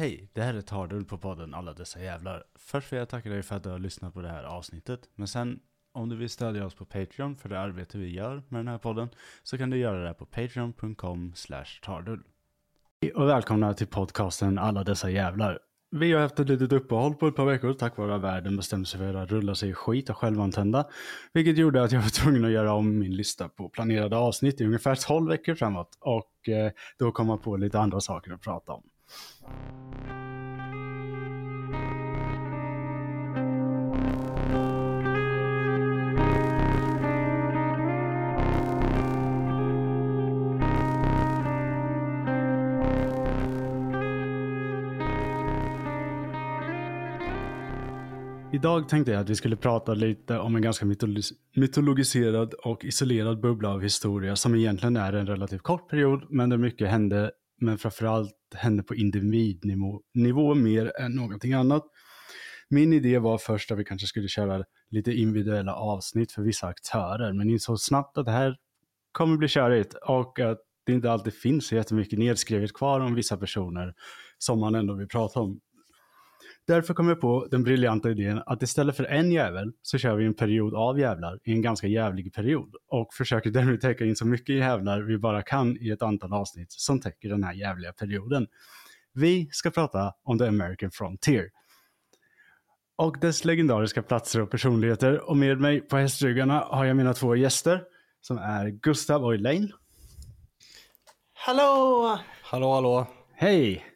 Hej, det här är Tardull på podden Alla Dessa Jävlar. Först vill jag tacka dig för att du har lyssnat på det här avsnittet. Men sen, om du vill stödja oss på Patreon för det arbete vi gör med den här podden, så kan du göra det på patreon.com slash Hej Och välkomna till podcasten Alla Dessa Jävlar. Vi har haft ett litet uppehåll på ett par veckor tack vare att världen bestämde sig för att rulla sig i skit och självantända. Vilket gjorde att jag var tvungen att göra om min lista på planerade avsnitt i ungefär 12 veckor framåt. Och eh, då komma på lite andra saker att prata om. Idag tänkte jag att vi skulle prata lite om en ganska mytologiserad och isolerad bubbla av historia som egentligen är en relativt kort period, men där mycket hände, men framförallt hände på individnivå nivå mer än någonting annat. Min idé var först att vi kanske skulle köra lite individuella avsnitt för vissa aktörer, men insåg snabbt att det här kommer bli körigt och att det inte alltid finns så jättemycket nedskrivet kvar om vissa personer som man ändå vill prata om. Därför kom jag på den briljanta idén att istället för en jävel så kör vi en period av jävlar i en ganska jävlig period och försöker därmed täcka in så mycket jävlar vi bara kan i ett antal avsnitt som täcker den här jävliga perioden. Vi ska prata om The American Frontier och dess legendariska platser och personligheter och med mig på hästryggarna har jag mina två gäster som är Gustav och Elaine. Hallå! Hallå, hallå. Hej!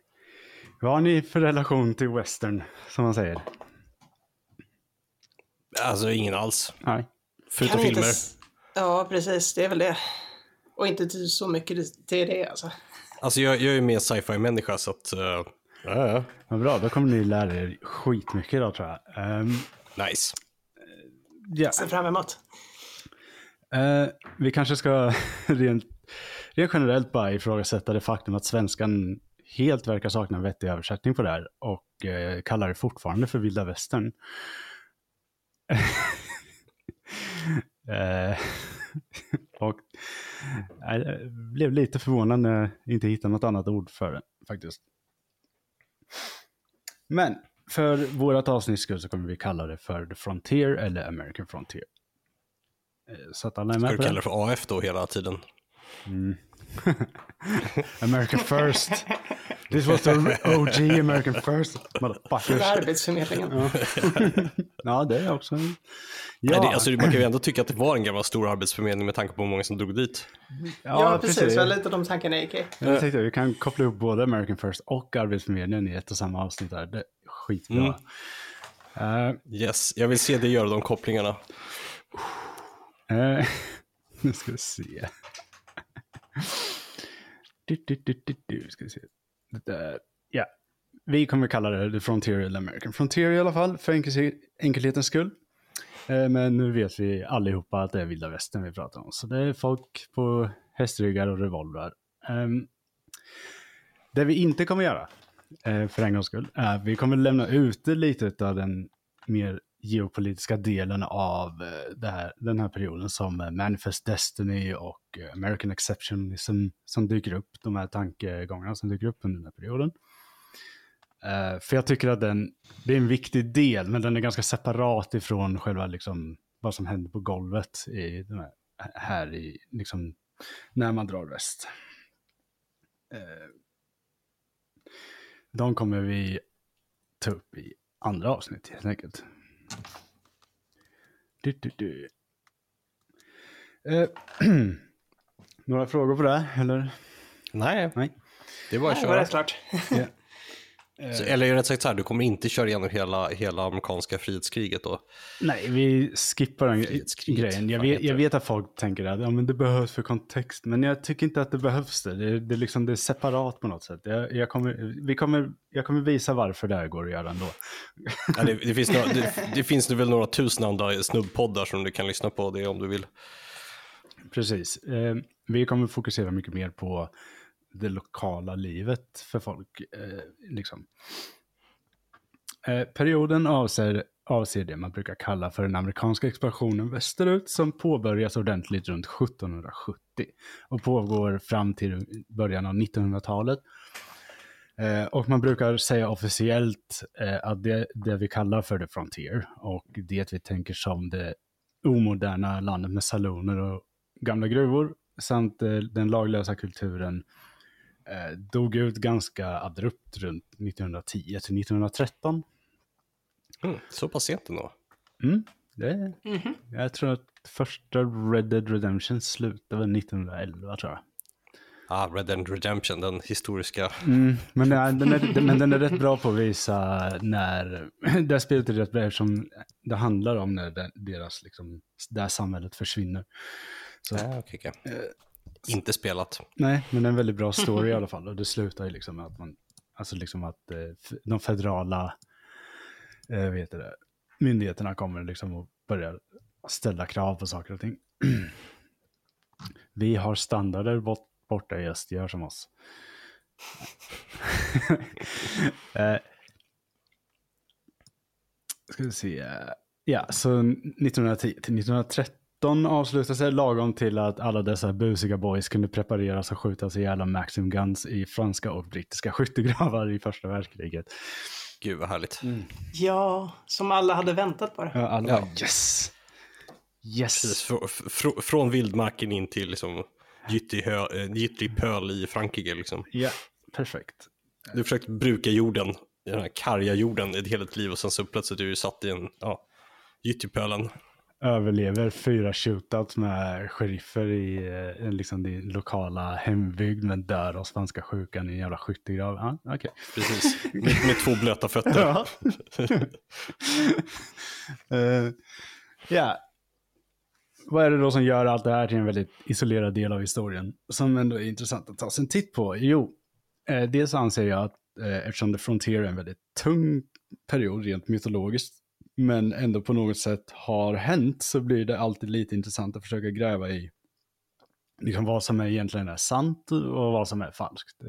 Vad har ni för relation till western, som man säger? Alltså ingen alls. Nej. Förutom inte filmer. s- Ja, precis. Det är väl det. Och inte till så mycket till det alltså. Alltså jag, jag är ju mer sci-fi människa så att... Uh, ja, ja. Vad bra, då kommer ni lära er skitmycket idag tror jag. Ehm, Nice. ja, Ser fram emot. eh, vi kanske ska rent, rent generellt bara ifrågasätta det faktum att svenskan helt verkar sakna en vettig översättning på det här och eh, kallar det fortfarande för vilda västern. eh, och eh, jag blev lite förvånad när jag inte hittade något annat ord för det faktiskt. Men för vårt avsnitts skull så kommer vi kalla det för The Frontier eller American Frontier. Eh, Så att alla är Ska med du på kalla det. det för AF då hela tiden? American first. This was the OG American first. Motherfuckers. För Arbetsförmedlingen. Ja, det är också. Nej, Ja, det, alltså, man kan ju ändå tycka att det var en gammal stor arbetsförmedling med tanke på hur många som drog dit. Ja, precis. Det var lite de tankarna gick i. Jag tänkte att vi kan koppla ihop både American First och Arbetsförmedlingen i ett och samma avsnitt där. Det är skitbra. Eh, Yes, jag vill se dig göra de kopplingarna. Eh, nu ska vi se. Du, du, du, du, du, ska vi se. Det där. Ja, vi kommer kalla det The Frontier American Frontier i alla fall, för enkel, enkelhetens skull. Eh, men nu vet vi allihopa att det är vilda västern vi pratar om. Så det är folk på hästryggar och revolvrar. Ehm, det vi inte kommer göra, eh, för en gångs skull, är att vi kommer lämna ute lite av den mer geopolitiska delen av eh, det här, den här perioden som eh, Manifest Destiny och eh, American Exceptionism som dyker upp, de här tankegångarna som dyker upp under den här perioden. Uh, för jag tycker att den, det är en viktig del, men den är ganska separat ifrån själva liksom, vad som händer på golvet i här, här i, liksom, när man drar väst. Uh, de kommer vi ta upp i andra avsnitt helt enkelt. Du, du, du. Eh, några frågor på det, eller? Nej, Nej. det bara att Det var köra. rätt klart. Ja. Så, eller rätt sagt så här, du kommer inte köra igenom hela, hela amerikanska frihetskriget då. Nej, vi skippar den grejen. Jag vet, jag vet att folk tänker att ja, men det behövs för kontext, men jag tycker inte att det behövs det. Det, det, är liksom, det är separat på något sätt. Jag, jag, kommer, vi kommer, jag kommer visa varför det här går att göra ändå. Ja, det, det, finns några, det, det finns väl några tusen andra snubbpoddar som du kan lyssna på det om du vill. Precis. Eh, vi kommer fokusera mycket mer på det lokala livet för folk. Eh, liksom. eh, perioden avser, avser det man brukar kalla för den amerikanska expansionen västerut som påbörjas ordentligt runt 1770 och pågår fram till början av 1900-talet. Eh, och man brukar säga officiellt eh, att det, det vi kallar för the frontier och det vi tänker som det omoderna landet med saloner och gamla gruvor samt eh, den laglösa kulturen eh, dog ut ganska abrupt runt 1910 till 1913. Mm, så pass sent ändå. Mm, det, Jag tror att första Red Dead Redemption slutade väl 1911 tror jag. Ah, Red Dead Redemption, den historiska. Mm, men, den är, den är, men den är rätt bra på att visa när, det här spelet är rätt bra eftersom det handlar om när deras, liksom, det här samhället försvinner. Så, Ah, okay, okay. Inte spelat. Nej, men det är en väldigt bra story i alla fall. Och det slutar ju liksom med att man, alltså liksom att eh, de federala eh, heter det, myndigheterna kommer liksom och börjar ställa krav på saker och ting. Vi har standarder bort, borta i öst, gör som oss. eh, ska vi se. Ja, så 1910 till 1930 1913 avslutade sig lagom till att alla dessa busiga boys kunde prepareras och skjutas ihjäl av Maxim Guns i franska och brittiska skyttegravar i första världskriget. Gud vad härligt. Ja, som alla hade väntat på det. Ja, alla Ja. yes! Yes! Precis, fr- fr- från vildmarken in till liksom gyttrig, pöl i Frankrike. Liksom. Ja, perfekt. Du har försökt bruka jorden, den här karga jorden, ett helt liv och sen så plötsligt är du satt i en ja, gyttripölen. Överlever fyra shootouts med sheriffer i eh, liksom din lokala hembygd men dör av spanska sjukan i en jävla skyttegrav. Ja, okej. Precis, med, med två blöta fötter. Ja. Eh, ja. Vad är det då som gör allt det här till en väldigt isolerad del av historien? Som ändå är intressant att ta sig en titt på. Jo, eh, dels anser jag att eh, eftersom The Frontier är en väldigt tung period rent mytologiskt, men ändå på något sätt har hänt, så blir det alltid lite intressant att försöka gräva i liksom vad som är egentligen är sant och vad som är falskt.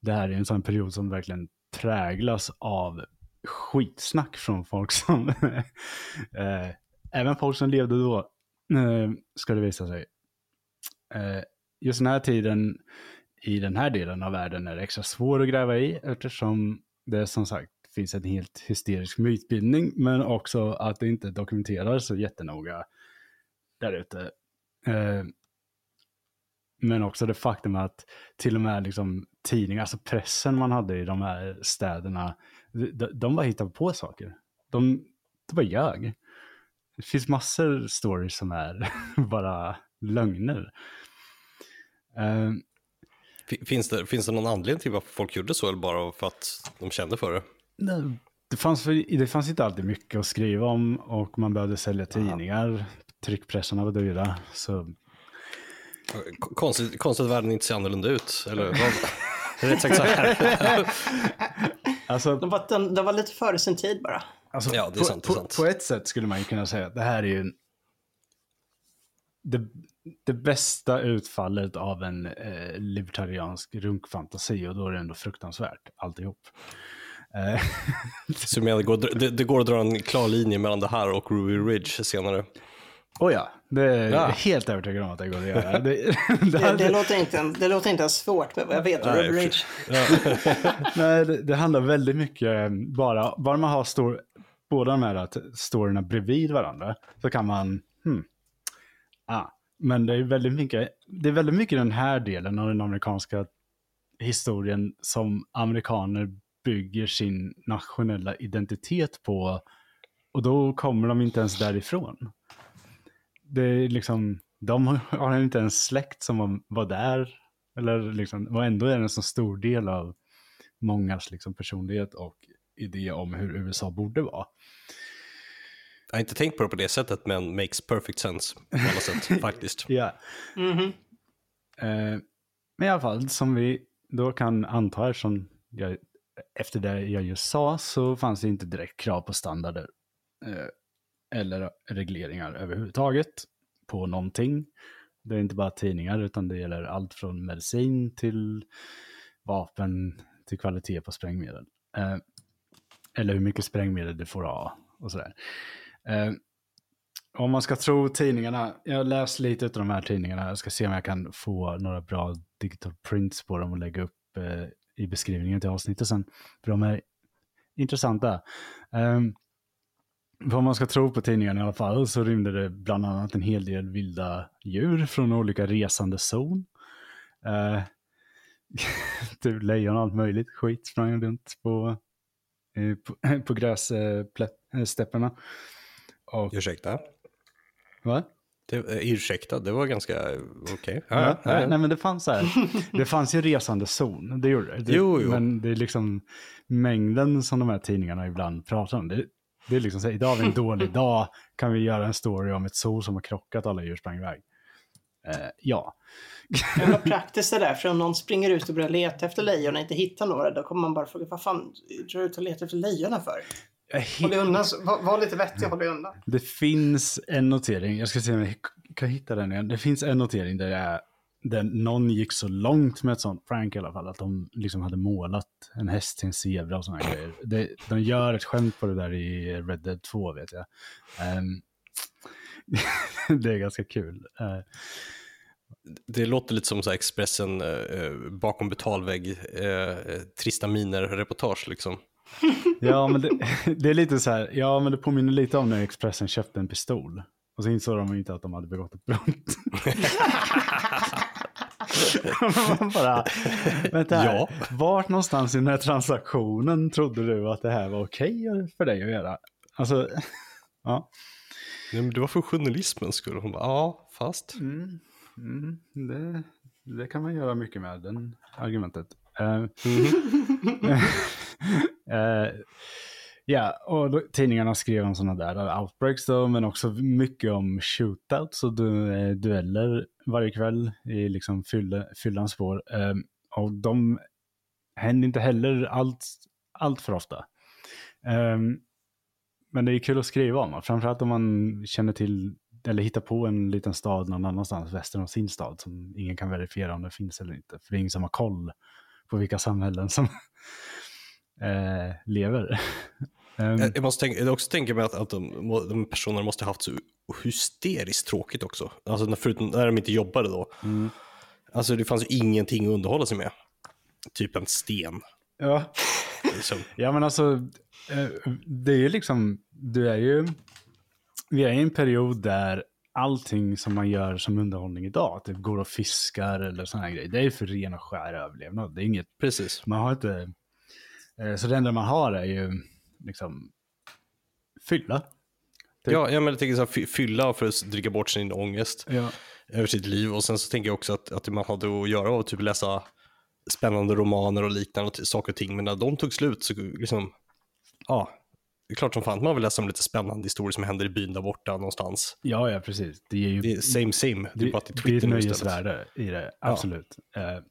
Det, här är en sån period som verkligen präglas av skitsnack från folk som, eh, även folk som levde då, eh, ska det visa sig. Eh, just den här tiden i den här delen av världen är det extra svår att gräva i eftersom det som sagt finns en helt hysterisk mytbildning men också att det inte dokumenteras så jättenoga där ute. Eh, men också det faktum att till och med liksom tidningar, alltså pressen man hade i de här städerna, de, de bara hittade på saker. De, de bara ljög. Det finns massor stories som är bara lögner. Eh, Finns det, finns det någon anledning till varför folk gjorde så eller bara för att de kände för det? Nej, Det fanns, det fanns inte alltid mycket att skriva om och man behövde sälja tidningar. Tryckpressarna var dyra. Så Konstigt, konstigt att världen inte ser annorlunda ut. Eller vad? Rätt sagt så här. alltså, De var, de, de var lite före sin tid bara. alltså Ja, det är på, sant, det är på, sant. på ett sätt skulle man ju kunna säga att det här är ju en, det, det bästa utfallet av en eh, libertariansk runkfantasi och då är det ändå fruktansvärt alltihop. Eh, Så menar, det, går, det, det går att dra en klar linje mellan det här och Ruby Ridge senare. oh ja, det är Ja. helt övertygad om att det går att göra. Det, det, Det, det, låter, inte, det låter inte ens svårt, men jag vet. Nej, Rubber för- Ridge. Nej, det, det handlar väldigt mycket eh, bara, bara man har stor, båda de här att storyna bredvid varandra så kan man, hmm, ah. Men det är väldigt mycket, det är väldigt mycket den här delen av den amerikanska historien som amerikaner bygger sin nationella identitet på och då kommer de inte ens därifrån. Det är liksom, de har inte ens släkt som var- där. Eller liksom, och ändå är det en så stor del av mångas liksom personlighet och idé om hur USA borde vara. Jag har inte tänkt på det på det sättet, men makes perfect sense på alla sätt faktiskt. Ja. Mhm. Eh, men i alla fall, som vi då kan anta eftersom jag, efter det jag just sa så fanns det inte direkt krav på standarder eh, eller regleringar överhuvudtaget på någonting. Det är inte bara tidningar utan det gäller allt från medicin till vapen till kvalitet på sprängmedel. Eh, eller hur mycket sprängmedel du får ha och sådär. Eh, om man ska tro tidningarna, jag har läst lite av de här tidningarna, jag ska se om jag kan få några bra digital prints på dem och lägga upp eh, i beskrivningen till avsnittet sen. För de är intressanta. Um, vad man ska tro på tidningen i alla fall så rymde det bland annat en hel del vilda djur från olika resande zon. Uh, typ lejon och allt möjligt skit sprang runt på, uh, på, på grässtäpperna. Uh, Ursäkta? Va? Det, ursäkta, det var ganska okej. Okay. Ja, ja, ja, nej, men det fanns så här. Det fanns ju resande zon, det gjorde det. Jo, jo. Men det är liksom mängden som de här tidningarna ibland pratar om. Det, det är liksom så här, idag har vi en dålig dag, kan vi göra en story om ett zoo som har krockat alla djur sprang iväg. Eh, ja. Men vad praktiskt det där, för om någon springer ut och börjar leta efter lejon och inte hittar några, då kommer man bara fråga, vad fan drar du ut och letar efter lejonen för? Håll undan, var, var lite vettig och håll undan. Det finns en notering, jag ska se om jag kan hitta den igen. Det finns en notering där, jag, där någon gick så långt med ett sånt prank i alla fall, att de liksom hade målat en häst till en zebra och sådana grejer. Det, de gör ett skämt på det där i Red Dead 2 vet jag. Um, det är ganska kul. Uh, det låter lite som så Expressen eh, bakom betalvägg, eh, trista miner-reportage liksom. Ja, men det, det, är lite så här, ja men det påminner lite om när Expressen köpte en pistol. Och så insåg de inte att de hade begått ett brott. Man bara, vänta här, ja. vart någonstans i den här transaktionen trodde du att det här var okej för dig att göra? Alltså, ja. Nej, men det var för journalismens skull. Hon bara, ja, fast. Mm, mm, det, det kan man göra mycket med, den argumentet. Uh, mm uh, Ja, och då, tidningarna skrev om sådana där outbreaks då, men också mycket om shootouts och du, eh, dueller varje kväll i liksom fylle, fyllans spår. Um, och de händer inte heller allt, allt för ofta. Um, men det är kul att skriva om, framförallt om man känner till eller hittar på en liten stad någon annanstans väster om sin stad som ingen kan verifiera om det finns eller inte. För det är ingen som har koll på vilka samhällen som eh, lever. Um, jag måste tänka, också tänka mig att, att de, de personerna måste ha haft så hysteriskt tråkigt också. Alltså när, förutom när de inte jobbade då. Mm. Alltså det fanns ju ingenting att underhålla sig med. Typ en sten. Ja, liksom. ja men alltså eh, det är ju liksom, du är ju, vi är i en period där allting som man gör som underhållning idag, att det går och fiskar eller sådana grejer, det är för ren och skär överlevnad. Det är inget, Precis. man har inte, så det enda man har är ju liksom fylla. Typ. Ja, jag tänker så här, fylla för att dricka bort sin ångest ja. över sitt liv. Och sen så tänker jag också att, att man hade att göra och typ läsa spännande romaner och liknande saker och ting. Men när de tog slut så liksom, ja, det är klart som fan att man vill läsa om lite spännande historier som händer i byn där borta någonstans. Ja, ja, precis. Det är ju det är same same. Det, det, det, det är ett nöjesvärde i det, absolut. Ja. Uh,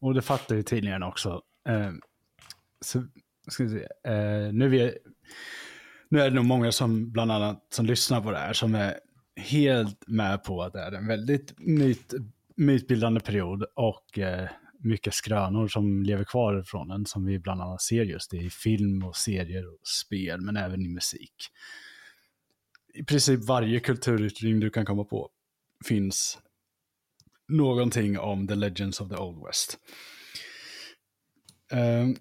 och det fattar ju tidningarna också. Uh, så ska vi se, eh, nu, är, nu är det nog många som bland annat som lyssnar på det här som är helt med på att det är en väldigt myt, mytbildande period och eh, mycket skrönor som lever kvar från den som vi bland annat ser just i film och serier och spel men även i musik. I princip varje kulturyttring du kan komma på finns någonting om The Legends of the Old West. Um,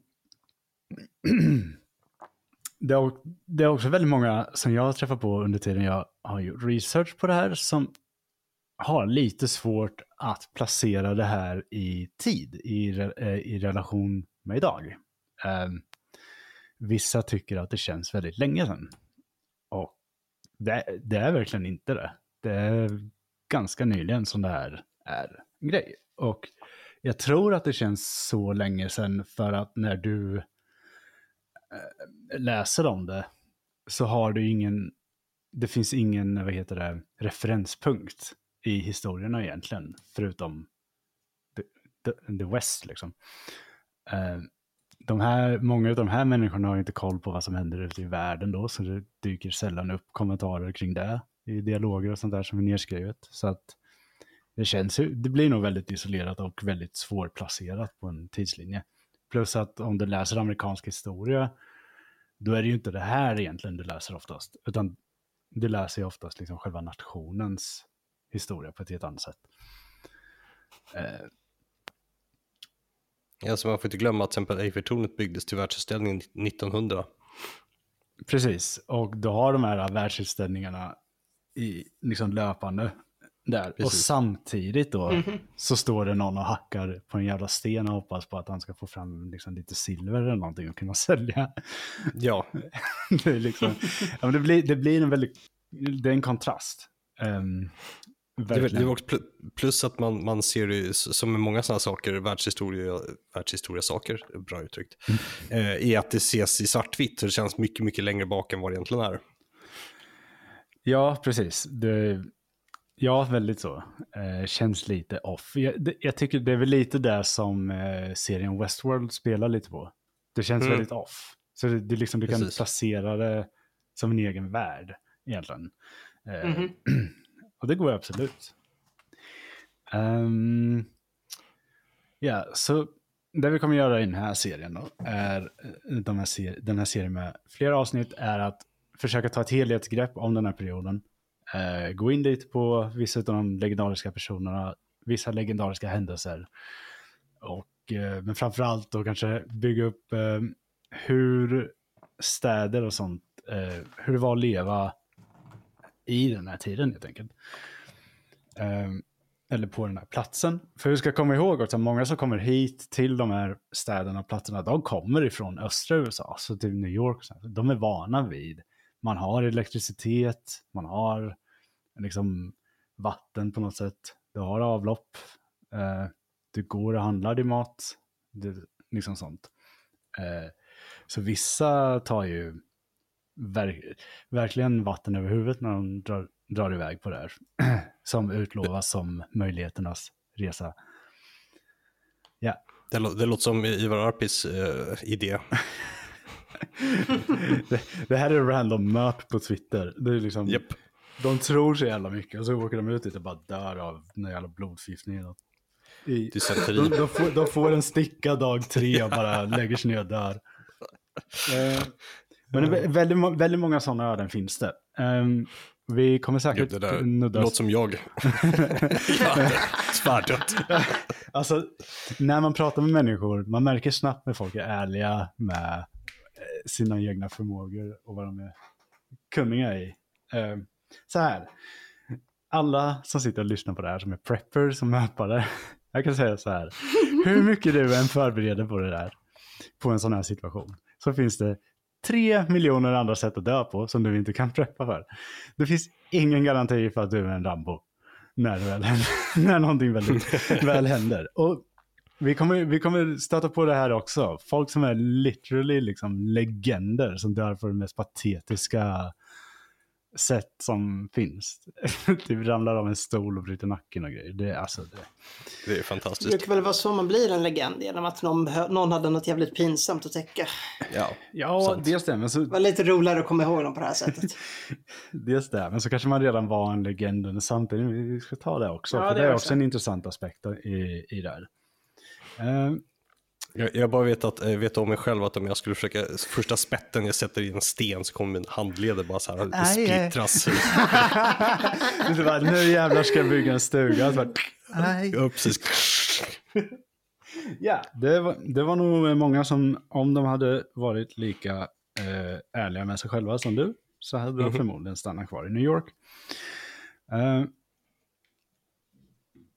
det, är, det är också väldigt många som jag har träffat på under tiden jag har gjort research på det här som har lite svårt att placera det här i tid, i, eh, i relation med idag. Um, vissa tycker att det känns väldigt länge sedan. Och det, det, är verkligen inte det. Det är ganska nyligen som det här är en grej. Och jag tror att det känns så länge sedan för att när du Eh, Eh, läser om det så har du ingen, det finns ingen, vad heter det, referenspunkt i historierna egentligen, förutom the, the, the West liksom. Eh, de här, många av de här människorna har inte koll på vad som händer ute i världen då, så det dyker sällan upp kommentarer kring det i dialoger och sånt där som är nedskrivet. Så att det känns, det blir nog väldigt isolerat och väldigt svårplacerat på en tidslinje. Plus att om du läser amerikansk historia, då är det ju inte det här egentligen du läser oftast, utan du läser ju oftast liksom själva nationens historia på ett helt annat sätt. Eh. Alltså man får inte glömma att till exempel Eiffeltornet byggdes till världsutställningen 1900. Precis, och då har de här världsutställningarna i, liksom löpande där. Och samtidigt då Mhm. så står det någon och hackar på en jävla sten och hoppas på att han ska få fram liksom lite silver eller någonting och kunna sälja. Ja, det, är liksom, ja, men det, blir, det blir en väldigt, det är en kontrast. Um, väl- det också pl- plus att man, man ser det som med många sådana saker, världshistoria, världshistoria saker, bra uttryckt, eh, är att det ses i svartvitt, så det känns mycket, mycket längre bak än vad det egentligen är. Ja, precis. Det, ja, väldigt så. Eh, känns lite off. Jag, det, jag tycker det är väl lite där som eh, serien Westworld spelar lite på. Det känns Mm. väldigt off. Så det, det liksom, du kan Precis. placera det som en egen värld egentligen. Eh, Mhm. Och det går absolut. Ehm, Ja, så det vi kommer göra i den här serien då är, eh, de här ser- den här serien med flera avsnitt är att försöka ta ett helhetsgrepp om den här perioden. Eh, gå in lite på vissa av de legendariska personerna, vissa legendariska händelser. Och, eh, men framförallt då kanske bygga upp eh, hur städer och sånt, eh, hur det var att leva i den här tiden helt enkelt. Eh, eller på den här platsen. För vi ska komma ihåg att många som kommer hit till de här städerna och platserna, de kommer ifrån östra USA, så till New York. De är vana vid, man har elektricitet, man har liksom vatten på något sätt, du har avlopp, eh, du går och handlar din mat, det, liksom sånt. Eh, så vissa tar ju ver- verkligen vatten över huvudet när de drar, drar iväg på det här. som utlovas som möjligheternas resa. Ja, Det, lå- det låter som Ivar Arpis eh, idé. det, det här är random map på Twitter. Det är liksom, Japp. De tror så jävla mycket och så åker de ut dit och bara dör av någon jävla blodförgiftning. eller något. I, de, de, får, de får en sticka dag tre och bara lägger sig ner och dör. Eh, men det väldigt, väldigt många sådana öden finns det. Ehm, vi kommer Gud, säkert det där nudda låter som jag. Svärdött. Alltså, när man pratar med människor, man märker snabbt när folk är ärliga med Eh, sina egna förmågor och vad de är kunniga i. Eh, så här, alla som sitter och lyssnar på det här som är prepper, som möpare, jag kan säga så här, hur mycket du än förbereder på det där, på en sån här situation, så finns det tre miljoner andra sätt att dö på som du inte kan preppa för. Det finns ingen garanti för att du är en Rambo när, väl händer, när någonting väldigt, väl händer. Och vi kommer, vi kommer stöta på det här också. Folk som är literally liksom legender som dör på det mest patetiska sätt som finns. typ ramlar av en stol och bryter nacken och grejer. Det, är alltså, det, Det är Det fantastiskt. brukar väl vara så man blir en legend genom att någon, någon hade något jävligt pinsamt att täcka. Ja. ja, Sant. dels det, men så, Det var lite roligare att komma ihåg dem på det här sättet. dels det, men så kanske man redan var en legend under samtidigt. Vi ska ta det också, Ja, för det det är också. också en intressant aspekt i, i det här. Eh, Jag, jag bara vet, att, jag vet om mig själv att om jag skulle försöka, första spetten jag sätter i en sten så kommer min handleder bara så här Nej, splittras. det bara, nu jävlar ska jag bygga en stuga. Så bara, nej. Ja, precis. Ja, det var, det var nog många som, om de hade varit lika eh, ärliga med sig själva som du, så hade de Mhm. förmodligen stannat kvar i New York. Eh,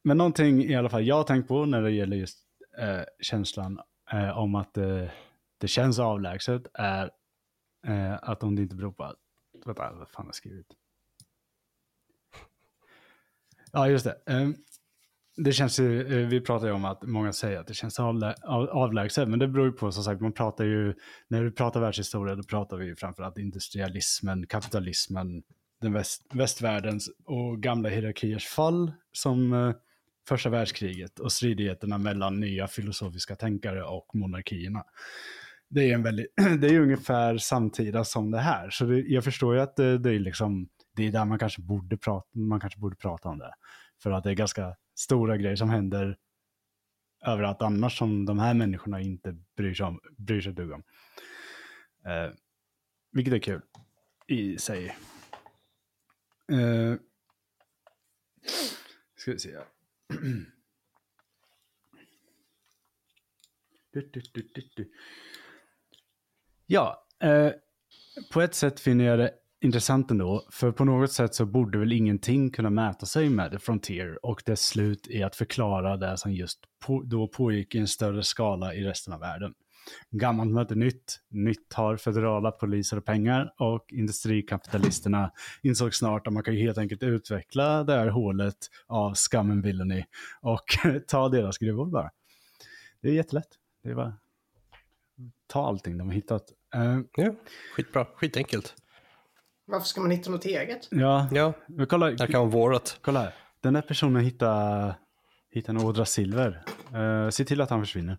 men någonting i alla fall jag har tänkt på när det gäller just eh, känslan eh, om att eh, det känns avlägset är eh, att om det inte beror på att, vänta, vad fan har jag skrivit? Ja, just det. Ehm, det känns ju, eh, vi pratar ju om att många säger att det känns avlä avlägset, men det beror ju på som sagt, man pratar ju, när vi pratar världshistoria, då pratar vi ju framförallt industrialismen, kapitalismen, den väst, västvärldens och gamla hierarkiers fall, som eh, första världskriget och stridigheterna mellan nya filosofiska tänkare och monarkierna. Det är, en väldigt, det är ju ungefär samtida som det här, så det, jag förstår ju att det, det är liksom, det är där man kanske borde prata, man kanske borde prata om det. För att det är ganska stora grejer som händer överallt annars som de här människorna inte bryr sig, om, bryr sig dugg om. Eh, vilket är kul i sig. Eh, ska vi se. Du, du, du, du, du. Ja, eh, på ett sätt finner jag det intressant ändå. För på något sätt så borde väl ingenting kunna mäta sig med The Frontier och dess slut i att förklara det som just på, då pågick i en större skala i resten av världen. Gammalt möter nytt, nytt har federala poliser och pengar och industrikapitalisterna insåg snart att man kan ju helt enkelt utveckla det här hålet av and villainy och ta deras gruvor bara. Det är jättelätt. Det är bara ta allting de har hittat. Uh, ja, skitbra, skitenkelt. Varför ska man hitta något eget? Ja, Ja, men kolla, det kan vara vårat. kolla här. Den där personen hittar, hittar en ådra silver. Uh, se till att han försvinner.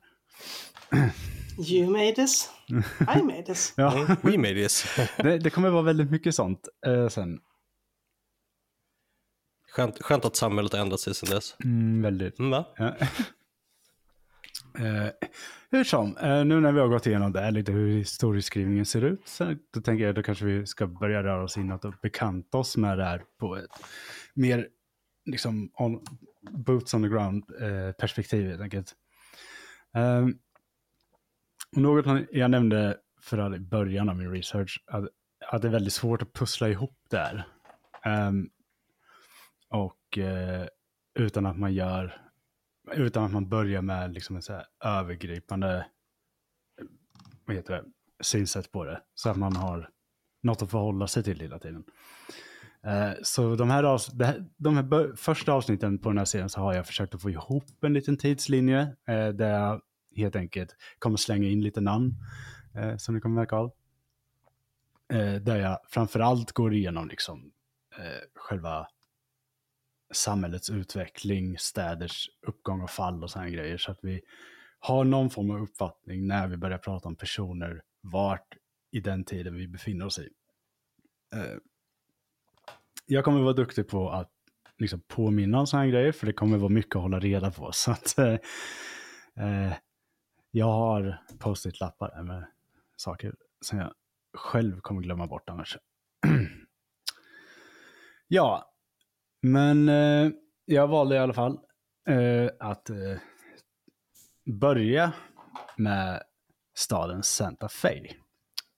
You made this. I made this. Ja, Mm, we made this. det, det kommer vara väldigt mycket sånt uh, sen. Skönt, skönt att samhället har ändrat sig sedan dess. Mm, väldigt. Mm, va? Ja. Eh, hur som, eh, nu när vi har gått igenom det, lite hur historieskrivningen ser ut, så då tänker jag då kanske vi ska börja röra oss inåt och bekanta oss med det här på ett mer liksom on, boots on the ground eh, perspektiv helt enkelt. Eh, och något jag nämnde för i början av min research, att, att det är väldigt svårt att pussla ihop där. Um, och uh, utan att man gör utan att man börjar med liksom en så här övergripande vad heter det, synsätt på det. Så att man har något att förhålla sig till hela tiden. Uh, så de här, avs- det här, de här första avsnitten på den här serien så har jag försökt att få ihop en liten tidslinje Uh, där jag helt enkelt kommer slänga in lite namn eh, som ni kommer märka av. Eh, där jag framförallt går igenom liksom eh, själva samhällets utveckling, städers uppgång och fall och sådana grejer. Så att vi har någon form av uppfattning när vi börjar prata om personer, vart i den tiden vi befinner oss i. Eh, jag kommer vara duktig på att liksom påminna om sådana grejer, för det kommer vara mycket att hålla reda på. Så att, eh, eh, jag har post-it-lappar med saker som jag själv kommer glömma bort annars. ja, men eh, jag valde i alla fall eh, att eh, börja med staden Santa Fe.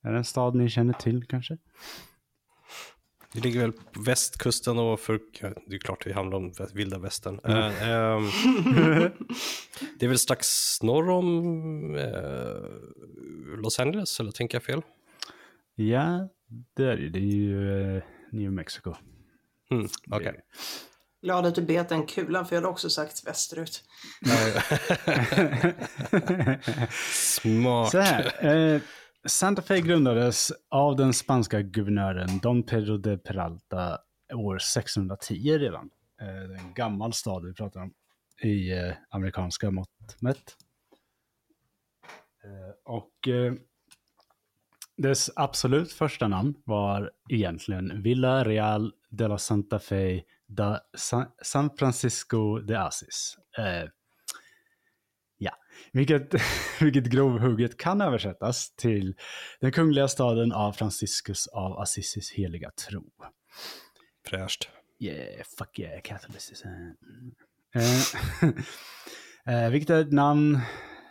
Är det en stad ni känner till kanske? Det ligger väl på västkusten och för, ja, det är klart det handlar om vilda västern. Eh, ehm, det är väl strax norr om eh, Los Angeles, eller tänker jag fel? Ja, det är det. Det är ju eh, New Mexico. Mm, Okej. Glad att du bet den kulan för jag hade också sagt västerut. Smart. Så här. Eh, Santa Fe grundades av den spanska guvernören Don Pedro de Peralta år 610 redan. Eh, det är en gammal stad vi pratar om i eh, amerikanska mått mätt. Eh, och dess absolut första namn var egentligen Villa Real de la Santa Fe da San, San Francisco de Asis. Eh, ja, vilket, vilket grovhugget kan översättas till den kungliga staden av Franciscus av Assisis heliga tro. Fräscht. Yeah, fuck yeah, Catholicism. Eh, eh, vilket är ett namn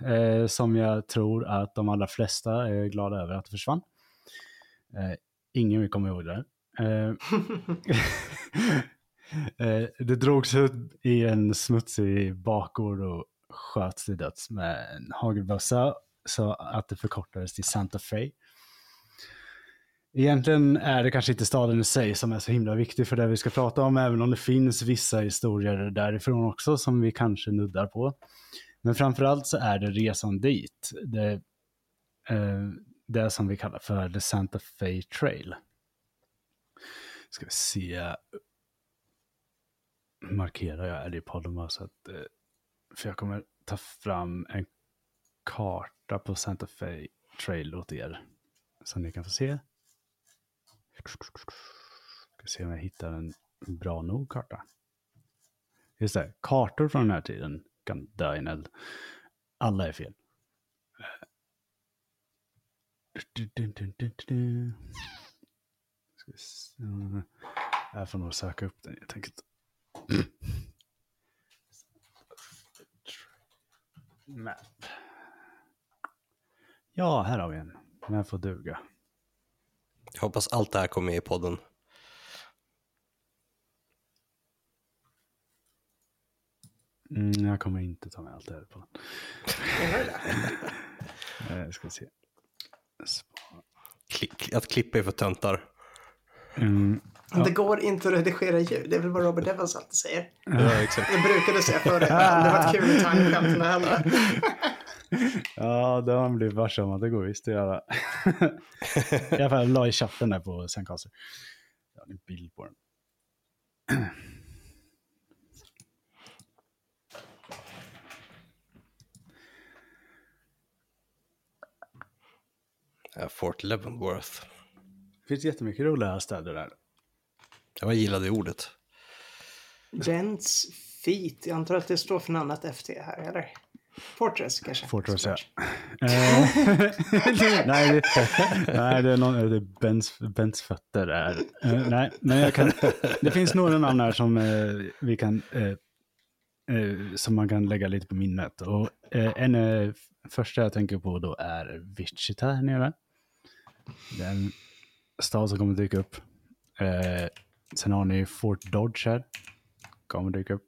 eh, som jag tror att de allra flesta är glada över att det försvann. Eh, ingen vill komma ihåg det. Eh, eh, det drogs ut i en smutsig bakgård och sköts till döds med en hagelbössa så att det förkortades till Santa Fe. Egentligen är det kanske inte staden i sig som är så himla viktig för det vi ska prata om, även om det finns vissa historier därifrån också som vi kanske nuddar på. Men framförallt så är det resan dit. Det, eh, det som vi kallar för The Santa Fe Trail. Ska vi se. Markerar jag är i podden bara så att, eh, för jag kommer ta fram en karta på Santa Fe Trail åt er. Så ni kan få se. Ska se om jag hittar en bra nog karta. Just det, kartor från den här tiden kan dö i en eld. Alla är fel. Jag får nog söka upp den helt enkelt. Map. Ja, här har vi en. Den får duga. Jag hoppas allt det här kommer med i podden. Mm, jag kommer inte ta med allt det här på den. Menar du det? Eh, ska se. Kli- att klippa är för töntar. Mm, Det går inte att redigera ljud. Det är väl vad Robert Evans alltid säger. Ja, exakt. Jag brukade säga förr. Det hade varit kul att ta en skämt med henne. ja, det har man blivit varse om att det går visst att göra. I alla fall, jag la i chatten där på Zencaster. Jag har en bild på den. Ja, Fort Leavenworth. Det finns jättemycket roliga städer där. Jag gillade ordet. Bens Feet. Jag antar att det står för något annat FT här, eller? Fortress kanske? Fortress, ja. Eh, nej, det, nej, det är, någon, det är Bens, Bens fötter där. Eh, nej, men jag kan, det finns några namn här som eh, vi kan eh, som man kan lägga lite på minnet. Och en första jag tänker på då är Wichita här nere. Det är en stad som kommer dyka upp. Sen har ni Fort Dodge här. Kommer dyka upp.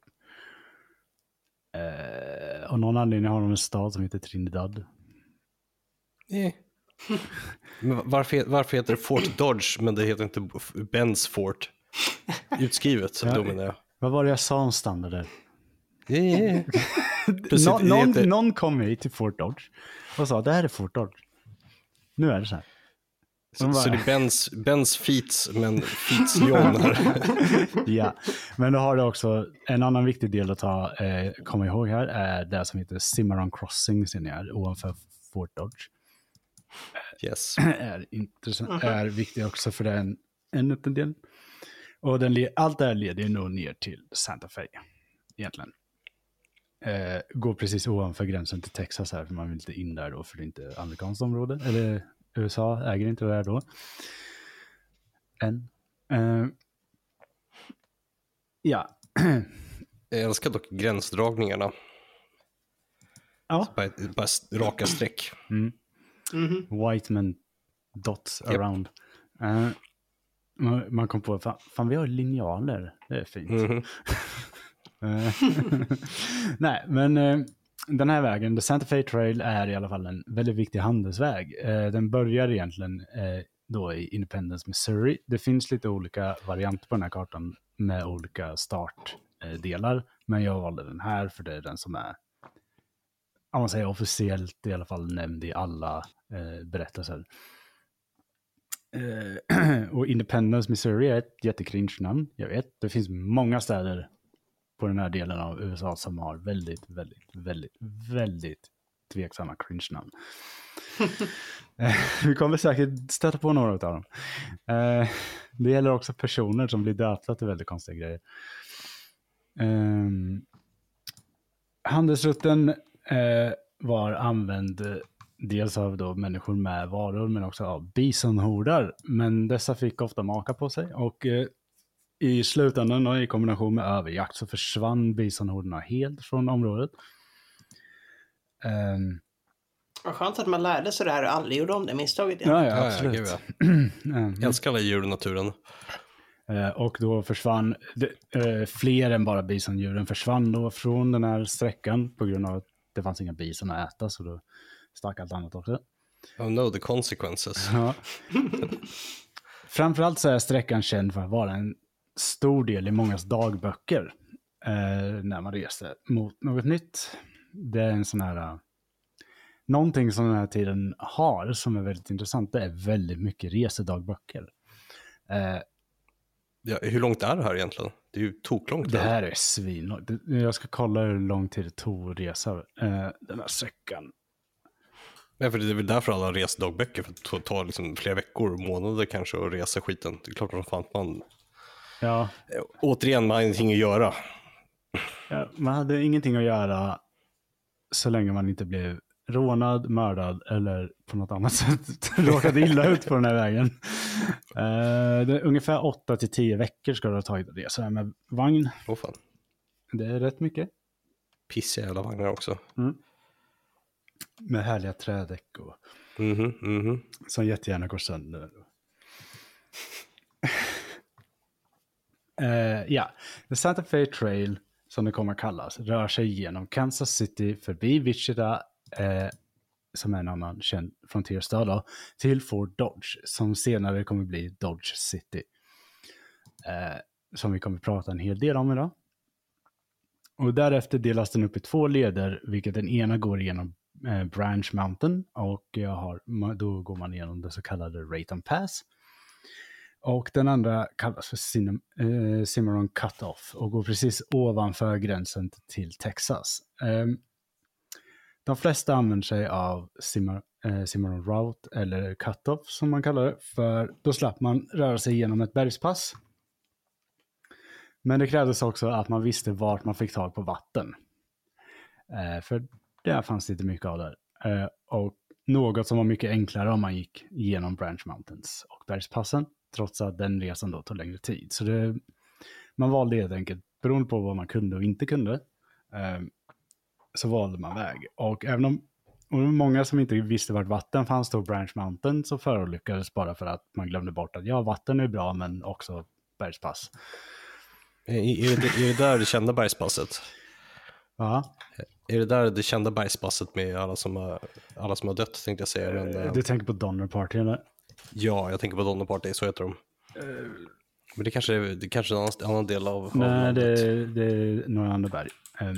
Eh, av någon anledning har de en stad som heter Trinidad. Eh. Men varför, varför heter det Fort Dodge men det heter inte Benz Fort? Utskrivet, Ja. då menar jag. Vad var det jag sa om standarder? Yeah. Precis, någon, heter- någon kom hit till Fort Dodge och sa det här är Fort Dodge. Nu är det så här. Så, så det är Benz, Benz Feats, men Feats John här. Ja, men då har det också en annan viktig del att ta, eh, komma ihåg här är det som heter Cimarron Crossing, ser ni här, ovanför Fort Dodge. Yes. är, intressant, är viktig också för den en liten del. Och den, allt det här leder ju nog ner till Santa Fe, egentligen. Eh, går precis ovanför gränsen till Texas här, för man vill inte in där då, för det är inte amerikanskt område. Eller USA äger inte det här då. Än. Eh, ja. Jag älskar dock gränsdragningarna. ja. Bara, bara raka streck. Mm. Mhm. White men dots Japp. around. Eh, man, man kom på, fan, fan vi har linjaler, det är fint. Mhm. Eh, Nej, men den här vägen, The Santa Fe Trail, är i alla fall en väldigt viktig handelsväg. Eh, den börjar egentligen eh, då i Independence, Missouri. Det finns lite olika varianter på den här kartan med olika startdelar. Men jag valde den här för det är den som är, om man säger officiellt i alla fall nämnd i alla eh, berättelser. Eh, och Independence, Missouri är ett jättekringe namn. Jag vet, det finns många städer på den här delen av USA som har väldigt, väldigt, väldigt, väldigt tveksamma cringe-namn. Eh, vi kommer säkert stöta på några av dem. Eh, det gäller också personer som blir döpta till väldigt konstiga grejer. Eh, handelsrutten var använd dels av då människor med varor men också av bisonhordar. Men dessa fick ofta maka på sig och i slutändan och i kombination med överjakt så försvann bisonhordarna helt från området. Ehm, Vad skönt att man lärde sig det här och aldrig gjorde om det misstaget igen. ja, Ja, absolut. gud, ja. Ehm, älskar alla djur och naturen. Eh, och då försvann, det, eh, fler än bara bisondjuren försvann då från den här sträckan på grund av att det fanns inga bison att äta så då stack allt annat också. Oh no, the consequences. Ja. Framförallt så är sträckan känd för att vara en stor del i mångas dagböcker eh, när man reser mot något nytt. Det är en sån här, eh, någonting som den här tiden har som är väldigt intressant, det är väldigt mycket resedagböcker. Eh, Ja, hur långt är det här egentligen? Det är ju toklångt. Det här är svinlångt. Jag ska kolla hur lång tid det tog att resa eh, den här sträckan. Ja, för det är väl därför alla resedagböcker, för att tar liksom flera veckor, månader kanske att resa skiten. Det är klart som fan att man, Ja, återigen, man har ingenting att göra. ja, man hade ingenting att göra så länge man inte blev rånad, mördad eller på något annat sätt råkade illa ut på den här vägen. Eh, det är ungefär 8 till 10 veckor ska det ha tagit att resa med vagn. Åh fan, Det är rätt mycket. pissiga jävla vagnar också. Med härliga trädäck och Mhm, mhm. Som jättegärna går sönder. Uh, ja, The Santa Fe Trail, som det kommer att kallas, rör sig genom Kansas City förbi Wichita, uh, som är en annan känd frontierstad, då, till Fort Dodge, som senare kommer bli Dodge City. Uh, som vi kommer att prata en hel del om idag. Och därefter delas den upp i två leder, vilket den ena går igenom Branch Mountain och jag har, då går man igenom det så kallade Rayton Pass. Och den andra kallas för Cinem, eh, Cimarron Cut-Off och går precis ovanför gränsen till Texas. Ehm, de flesta använder sig av Cimar, eh, Cimarron Route eller Cut-Off som man kallar det, för då slapp man röra sig genom ett bergspass. Men det krävdes också att man visste vart man fick tag på vatten. Eh, för där fanns det inte mycket av där. Eh, och något som var mycket enklare om man gick genom Branch Mountains och bergspassen, trots att den resan då tog längre tid. Så det, man valde helt enkelt, beroende på vad man kunde och inte kunde, eh, så valde man väg. Och även om och det var många som inte visste vart vatten fanns då, Branch Mountain, så förolyckades bara för att man glömde bort att ja, vatten är bra, men också bergspass. Är, är, det, är det där det kända bergspasset? Ja, Är det där det kända bergspasset med alla som har, alla som har dött tänkte jag säga. Men, eh, du tänker på Donner Party eller? Ja, jag tänker på Donner Party, så heter de. Men det kanske, är- det kanske är en annan, annan del av, av Nej, landet. det, det är några andra berg. Eh,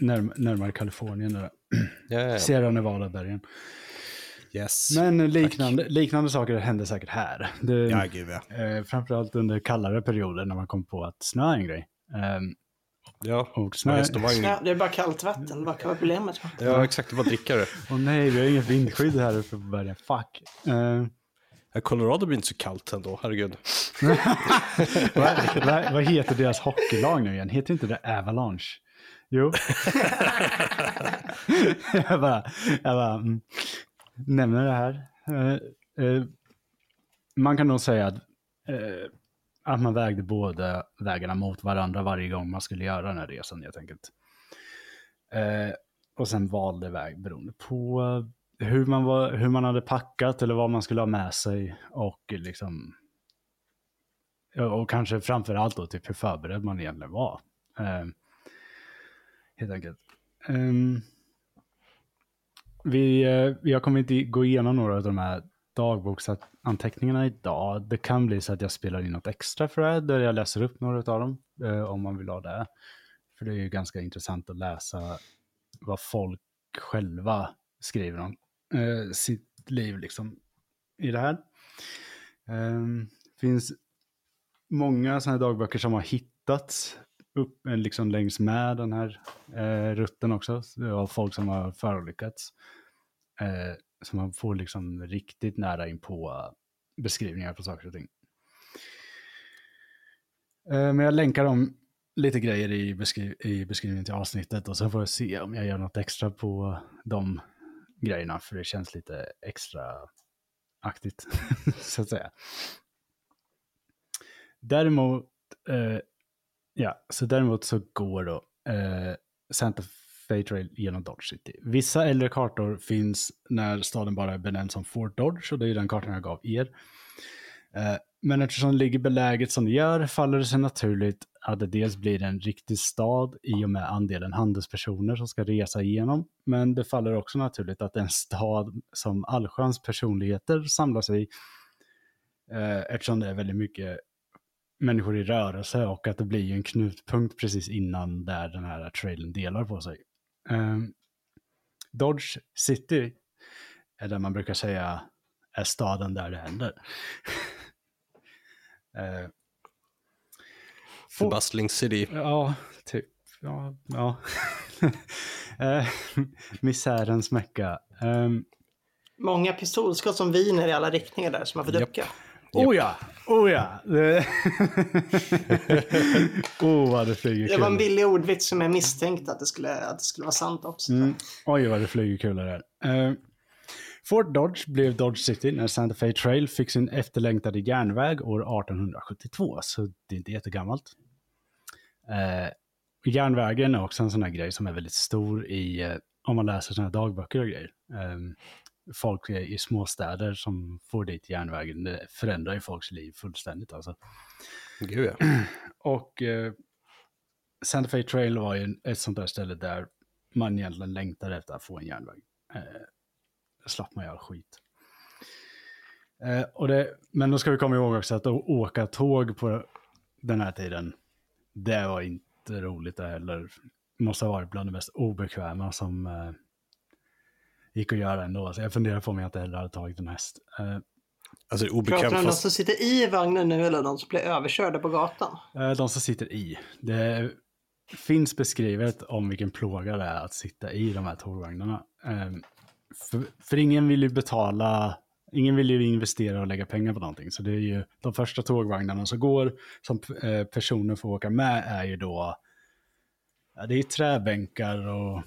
närm närmare Kalifornien. Där. Ja, ja, ja. Sierra Nevada-bergen. Yes. Men liknande, liknande saker hände säkert här. Det, Ja, gud ja. eh, framförallt under kallare perioder när man kom på att snö är en grej. Eh, Ja, och snö... Ja, det är bara kallt vatten. Vad kan vara problemet? Ja, exakt. Det var dricka det. Åh nej, vi har inget vindskydd här uppe på bergen. Fuck. Ja, Colorado blir inte så kallt ändå, herregud. vad, vad, vad heter deras hockeylag nu igen? Heter inte det Avalanche? Jo. jag bara, jag bara mm, nämner det här. Uh, uh, man kan nog säga att, uh, att man vägde båda vägarna mot varandra varje gång man skulle göra den här resan helt enkelt. Och sen valde väg beroende på hur man, var, hur man hade packat eller vad man skulle ha med sig och liksom och kanske framför allt då typ hur förberedd man egentligen var. Eh, helt enkelt. Ehm, vi, eh, jag kommer inte gå igenom några av de här dagboksanteckningarna idag. Det kan bli så att jag spelar in något extra för det, där jag läser upp några av dem, eh, om man vill ha det. För det är ju ganska intressant att läsa vad folk själva skriver om eh, sitt liv liksom i det här. Eh, finns många sådana här dagböcker som har hittats upp eh, liksom längs med den här eh, rutten också. Av folk som har förolyckats. Eh, så man får liksom riktigt nära in på eh, beskrivningar på saker och ting. Eh, men jag länkar om lite grejer i, beskriv i beskrivningen till avsnittet och så får jag se om jag gör något extra på de grejerna för det känns lite extra aktigt så att säga. Däremot, eh, ja, så däremot så går då eh, Santa Fe Trail genom Dodge City. Vissa äldre kartor finns när staden bara är benämnd som Fort Dodge och det är den kartan jag gav er. Eh, men eftersom det ligger beläget som det gör faller det sig naturligt att det dels blir en riktig stad i och med andelen handelspersoner som ska resa igenom. Men det faller också naturligt att det är en stad som allsköns personligheter samlas i eh, eftersom det är väldigt mycket människor i rörelse och att det blir en knutpunkt precis innan där den här trailen delar på sig. Eh, Dodge City är där man brukar säga är staden där det händer. eh, The Bustling City. Ja, typ. Ja, ja. uh, misärens mecka. Um, Många pistolskott som viner i alla riktningar där som man får ducka. oh ja, oh ja. Det- oh vad det flyger Det var en kulor. billig ordvits som jag misstänkte att det skulle, att det skulle vara sant också. Mm. Oj, vad det flyger kulor där. Eh, Fort Dodge blev Dodge City när Santa Fe Trail fick sin efterlängtade järnväg år 1872, så det är inte jättegammalt. Eh, järnvägen är också en sån här grej som är väldigt stor i, eh, om man läser såna här dagböcker och grejer. Eh, folk i småstäder som får dit järnvägen. Det förändrar ju folks liv fullständigt alltså. Gud ja. Och eh, Santa Fe Trail var ju ett sånt där ställe där man egentligen längtar efter att få en järnväg. Eh, slapp man göra skit. Eh, och det, men då ska vi komma ihåg också att åka tåg på den här tiden, det var inte roligt det heller. Måste ha varit bland det mest obekväma som eh, gick att göra ändå. Så jag funderar på om jag inte heller hade tagit en häst. Eh, Alltså det är Pratar du om de som sitter i vagnen nu eller de som blir överkörda på gatan? eh, de som sitter i. Det finns beskrivet om vilken plåga det är att sitta i de här tågvagnarna. Eh, för, för ingen vill ju betala, ingen vill ju investera och lägga pengar på någonting. Så det är ju de första tågvagnarna som går, som eh, personer får åka med, är ju då, ja, det är träbänkar och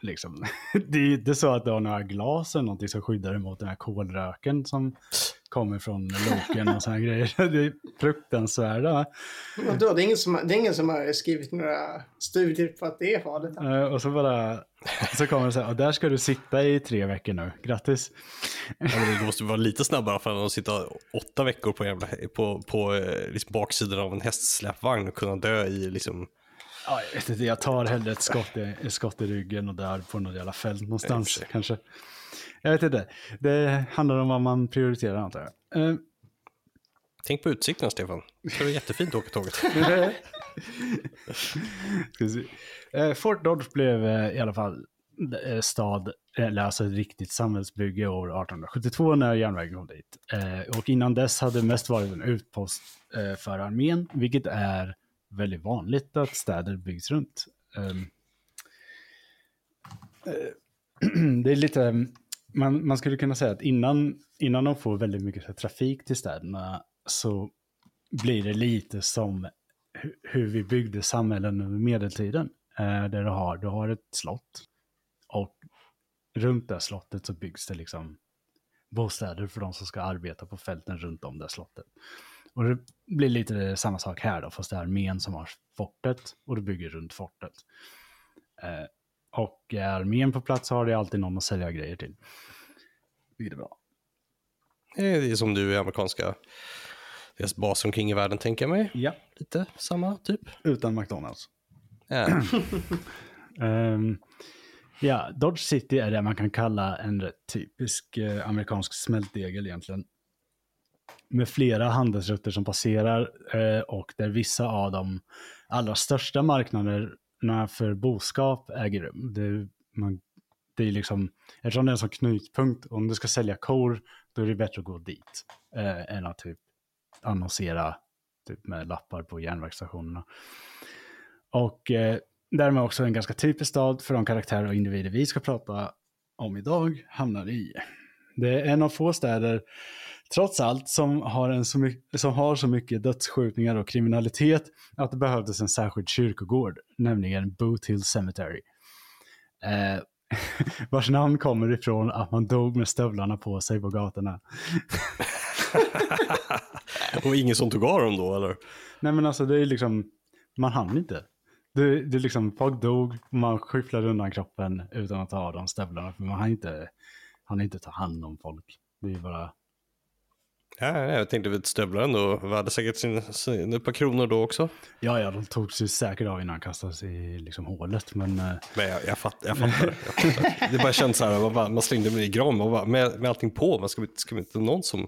liksom, det är inte så att du har några glas eller någonting som skyddar emot den här kolröken som kommer från loken och sådana grejer. Det är fruktansvärda. Vadå, det, är ingen som, det är ingen som har skrivit några studier på att det är farligt. Eh, och så bara, så kommer det så här, och där ska du sitta i tre veckor nu, grattis. Ja, men det måste vara lite snabbare för att sitta åtta veckor på, jävla, på, på eh, liksom baksidan av en hästsläpvagn och kunna dö i liksom... Ja, jag vet inte, jag tar hellre ett skott i, ett skott i ryggen och dör på något jävla fält någonstans Exakt. kanske. Jag vet inte, det handlar om vad man prioriterar antar jag. Eh, Tänk på utsikten Stefan. Det är jättefint att åka tåget. Eh, Fort Dodge blev eh, i alla fall stad, eller alltså ett riktigt samhällsbygge år 1872 när järnvägen kom dit. Och innan dess hade det mest varit en utpost för armén, vilket är väldigt vanligt att städer byggs runt. Ehm, eh, Det är lite, man, man skulle kunna säga att innan, innan de får väldigt mycket trafik till städerna så blir det lite som hu- hur vi byggde samhällen under medeltiden. Eh, där du har, du har ett slott och runt det slottet så byggs det liksom bostäder för de som ska arbeta på fälten runt om det slottet. Och det blir lite samma sak här då, fast det är armén som har fortet och du bygger runt fortet. Eh, och är armén på plats har det alltid någon att sälja grejer till. Vilket är bra. Det är som du i amerikanska deras baser omkring i världen tänker jag mig. Ja, Lite samma typ. utan McDonalds. Ja. Ehm, ja, Dodge City är det man kan kalla en rätt typisk eh, amerikansk smältdegel egentligen. Med flera handelsrutter som passerar eh, och där vissa av de allra största marknaderna för boskap äger rum. Det, man, det är liksom, eftersom det är en sån knutpunkt, om du ska sälja kor, då är det bättre att gå dit eh, än att typ annonsera typ med lappar på järnvägsstationerna. Och eh, därmed också en ganska typisk stad för de karaktärer och individer vi ska prata om idag hamnar i. Det är en av få städer, trots allt, som har, en så, mycket, som har så mycket dödsskjutningar och kriminalitet att det behövdes en särskild kyrkogård, nämligen Boot Hill Cemetery. Eh, vars namn kommer ifrån att man dog med stövlarna på sig på gatorna. Och ingen som tog av dem då eller? Nej men alltså det är liksom, man hann inte. Det, det är liksom, folk dog man skyfflade undan kroppen utan att ta av de stövlarna. För man hann inte, hann inte ta hand om folk. Det är bara, Ja, ja, jag tänkte att stövlar ändå värde säkert sin, sin, ett par kronor då också. ja ja, de tog sig säkert av innan de kastades i liksom hålet. Men eh, Men jag, jag, fatt, jag, fattar, jag fattar. Det bara känns så här, man, bara, man slängde mig i bara, med, med allting på. Man ska, vi- ska vi inte någon som,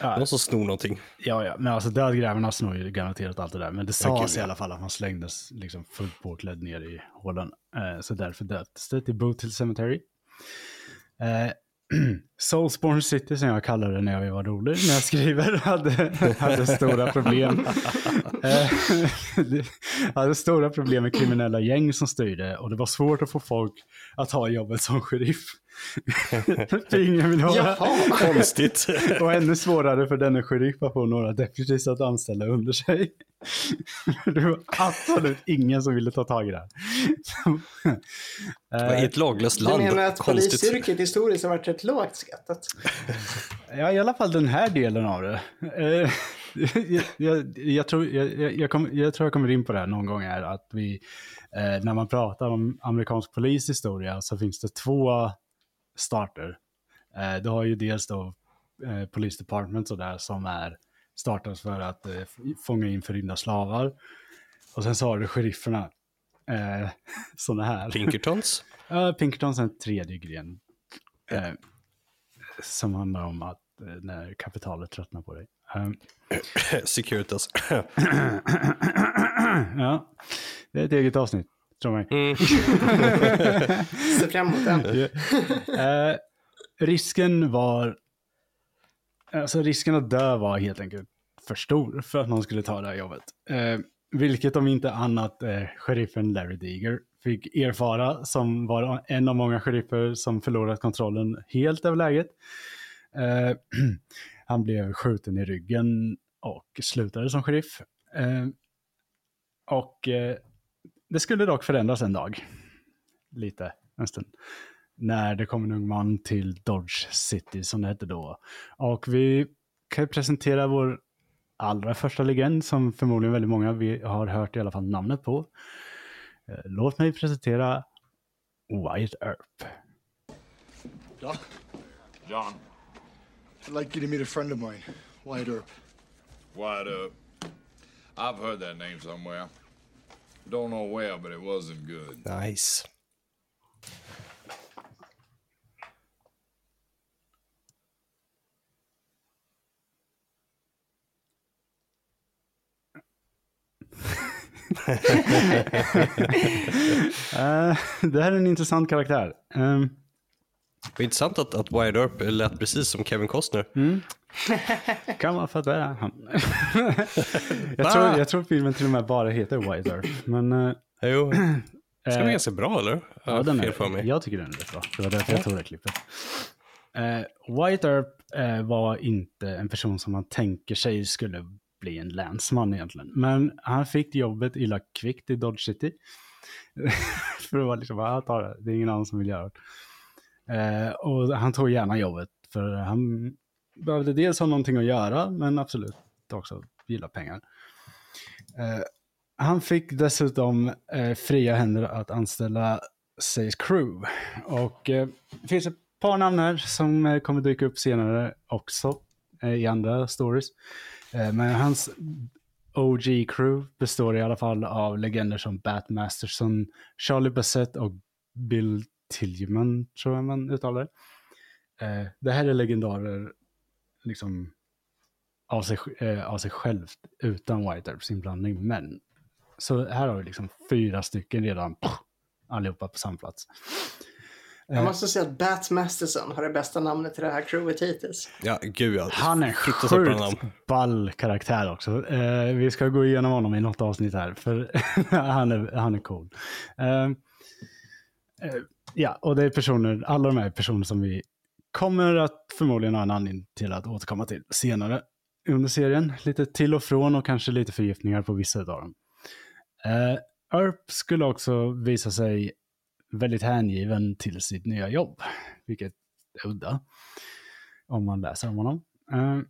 ja, någon som snor någonting? ja, ja, men alltså dödgrävarna snor ju garanterat allt det där. Men det Ja, sades gud, i ja. alla fall att man slängdes liksom fullt påklädd ner i hålen. Eh, så därför döptes det till Boot Hill Cemetery. Eh, Soulsborne City som jag kallade det när jag var rolig, när jag skriver, hade, hade stora problem. Eh, hade stora problem med kriminella gäng som styrde och det var svårt att få folk att ta jobbet som sheriff. För ingen vill. Jaha. Konstigt. Och ännu svårare för denne sheriff att få några deputies att anställa under sig. Det var absolut ingen som ville ta tag i det här. I ett laglöst Du land. menar att Konstigt. polisyrket historiskt har varit rätt lågt skattat? Ja, i alla fall den här delen av det. Eh, jag, jag, jag, tror, jag, jag, jag, kom, jag tror jag kommer in på det här någon gång här, att vi, eh, när man pratar om amerikansk polishistoria så finns det två starter Eh, du har ju dels då eh, Police Department och där som är startas för att eh, fånga in förrymda slavar. Och sen så har du sherifferna. Eh, sådana här. Pinkertons? Ja, Pinkertons är en tredje gren. Eh, som handlar om att när kapitalet tröttnar på dig. Um, Securitas. ja, det är ett eget avsnitt, tror mig. Mm. Se fram emot den. Eh, risken var, alltså risken att dö var helt enkelt för stor för att någon skulle ta det här jobbet. Eh, vilket om inte annat eh, sheriffen Larry Deeger fick erfara som var en av många sheriffer som förlorat kontrollen helt över läget. Eh, han blev skjuten i ryggen och slutade som sheriff. Eh, och eh, det skulle dock förändras en dag. Lite, en stund. När det kom en ung man till Dodge City som det hette då. Och vi kan presentera vår allra första legend som förmodligen väldigt många vi har hört i alla fall namnet på. Eh, Låt mig presentera Wyatt Earp. Doc, John, I'd like you to meet a friend of mine, Wyatt Earp. wide up. I've heard that name somewhere. Don't know where, but it wasn't good. Nice. Eh, det här är en intressant karaktär. Ehm, Det är intressant att, att Wyatt Earp lät precis som Kevin Costner. kan vara för att det är han. jag, tror, jag tror filmen till och med bara heter Wyatt Earp. Men eh, Jo, ska Eh, bli ganska bra eller? ja, Ja, den är, för mig. jag tycker den är rätt bra. Det var därför jag tog det klippet. Uh, Wyatt Earp eh, var inte en person som man tänker sig skulle bli en länsman egentligen. Men han fick jobbet illa kvickt i Dodge City. för det var liksom, jag tar det, det är ingen annan som vill göra det. Eh, och han tog gärna jobbet för han behövde dels ha någonting att göra men absolut också gilla pengar. Eh, han fick dessutom eh, fria händer att anställa Says Crew. Och eh, det finns ett par namn här som eh, kommer dyka upp senare också eh, i andra stories. Eh, men hans OG crew består i alla fall av legender som Bat Masterson, Charlie Bassett och Bill Tillman, tror jag man uttalar det. Eh, det här är legendarer liksom av sig, eh, av sig självt utan White Earps inblandning. Men så här har vi liksom fyra stycken redan, poff, allihopa på samma plats. Jag måste säga att Bat Masterson har det bästa namnet till det här crewet hittills. Ja, gud ja. Han är en sjukt ball karaktär också. Eh, vi ska gå igenom honom i något avsnitt här, för han, är, han är cool. Eh, eh, ja, och det är personer, alla de här är personer som vi kommer att förmodligen ha en anledning till att återkomma till senare under serien. Lite till och från och kanske lite förgiftningar på vissa av dem. Uh, Earp skulle också visa sig väldigt hängiven till sitt nya jobb, vilket är udda om man läser om honom. Uh,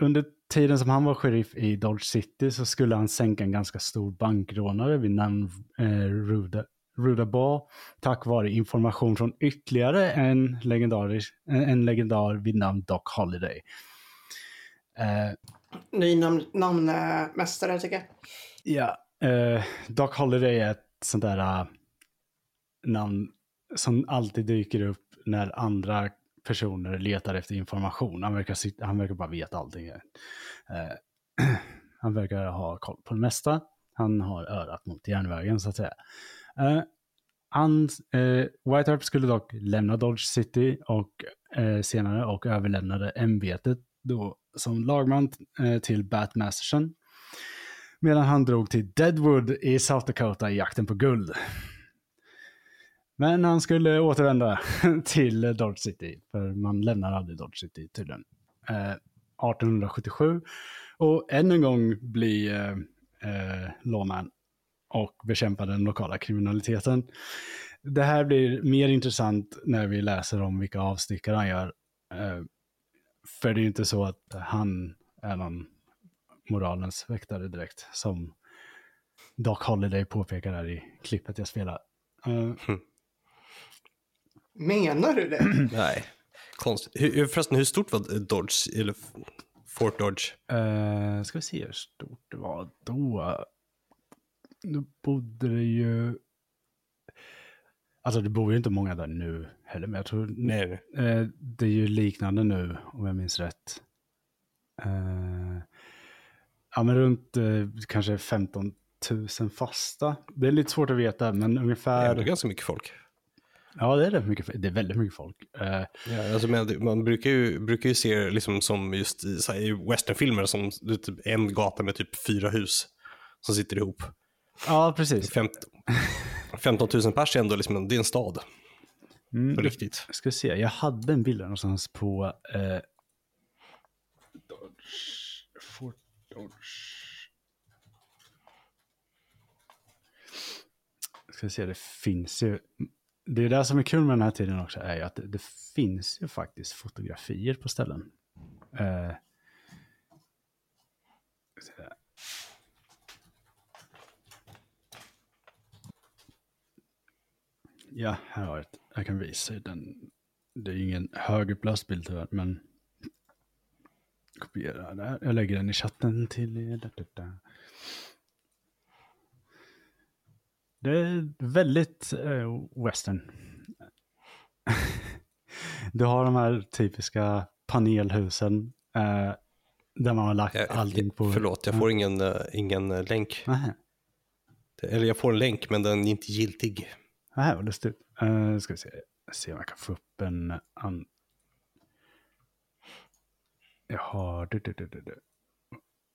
under tiden som han var sheriff i Dodge City så skulle han sänka en ganska stor bankrånare vid namn eh, Rude, Ruda Baugh tack vare information från ytterligare en, legendarisk, en, en legendar vid namn Doc Holliday. Eh, Ny namn, namnmästare tycker jag. Ja, eh, Doc Holliday är ett sånt där uh, namn som alltid dyker upp när andra personer letar efter information. Han verkar, sitta, han verkar bara veta allting. Eh, han verkar ha koll på det mesta. Han har örat mot järnvägen så att säga. Eh, uh, han, uh, eh, White Harp skulle dock lämna Dodge City och uh, senare och överlämnade ämbetet då som lagman till Bat Masterson medan han drog till Deadwood i South Dakota i jakten på guld. Men han skulle återvända till Dodge City, för man lämnar aldrig Dodge City tydligen. 1877 och än en gång bli eh, lawman och bekämpa den lokala kriminaliteten. Det här blir mer intressant när vi läser om vilka avstickare han gör. Eh, för det är ju inte så att han är någon moralens väktare direkt, som Doc Holliday påpekar här i klippet jag spelar. Eh, Menar du det? Nej. Konstigt. Hur, förresten, hur stort var Dodge, eller Fort Dodge? Uh, ska vi se hur stort det var då. Då bodde det ju... Alltså det bor ju inte många där nu heller, men jag tror... Nej. Uh, det är ju liknande nu, om jag minns rätt. Uh, ja, men runt kanske 15 000 fasta. Det är lite svårt att veta, men ungefär... Det är ganska mycket folk. Ja, det är, rätt mycket, det är väldigt mycket folk. Uh, ja, alltså, man brukar ju, brukar ju se liksom som just i, i westernfilmer som typ en gata med typ fyra hus som sitter ihop. Ja, precis. 15, 15 000 pers är ändå liksom, det är en stad. Mm, på riktigt. Jag ska se, jag hade en bild någonstans på eh, Dodge, Fort Dodge. Ska se, det finns ju det är det som är kul med den här tiden också, är ju att det, det finns ju faktiskt fotografier på ställen. Eh, ja, här har jag ett. Jag kan visa den. Det är ingen högupplöst bild tyvärr, men kopiera där. Jag lägger den i chatten till er. Det är väldigt eh, western. du har de här typiska panelhusen eh, där man har lagt jag, allting på. Förlåt, jag får ingen, uh, ingen länk. Det, eller jag får en länk, men den är inte giltig. Det här var lustigt. Uh, eh, ska vi se. se om jag kan få upp en an... Jag har... Du, du, du, du.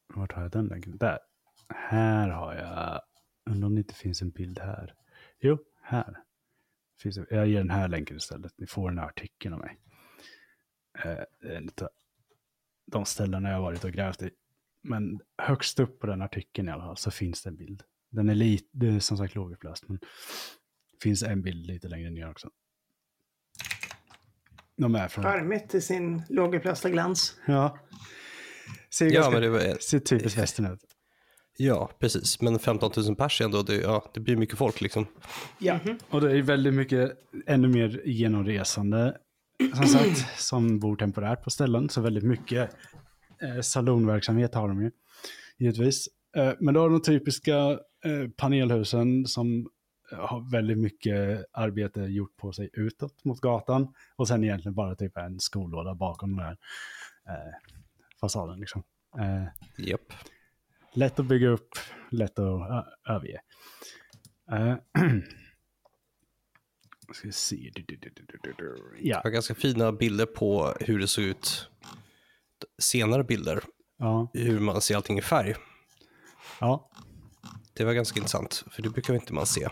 Vart har jag den länken? Där. Här har jag Undrar om det inte finns en bild här. Jo, här. Finns det, jag ger den här länken istället. Ni får den här artikeln av mig. Eh, de ställena jag har varit och grävt i. Men högst upp på den artikeln i alla fall så finns det en bild. Den är lite, det är som sagt lågupplöst, men finns en bild lite längre ner också. De är från... Charmigt i sin lågupplösta glans. Ja. Ser, ja, ganska, men det var... ser typiskt västern ut. Ja, precis. Men 15 000 pers ändå, det, ja, det blir mycket folk liksom. Ja, mm -hmm. och det är väldigt mycket ännu mer genomresande som sagt, som bor temporärt på ställen. Så väldigt mycket eh, salonverksamhet har de ju, givetvis. Eh, men då har de typiska eh, panelhusen som har väldigt mycket arbete gjort på sig utåt mot gatan. Och sen egentligen bara typ en skollåda bakom den här eh, fasaden. Liksom. Eh, yep. Lätt att bygga upp, lätt att överge. Uh, ska vi se. Ja. Det var ganska fina bilder på hur det såg ut. Senare bilder. Ja. Hur man ser allting i färg. Ja. Det var ganska intressant, för det brukar inte man se.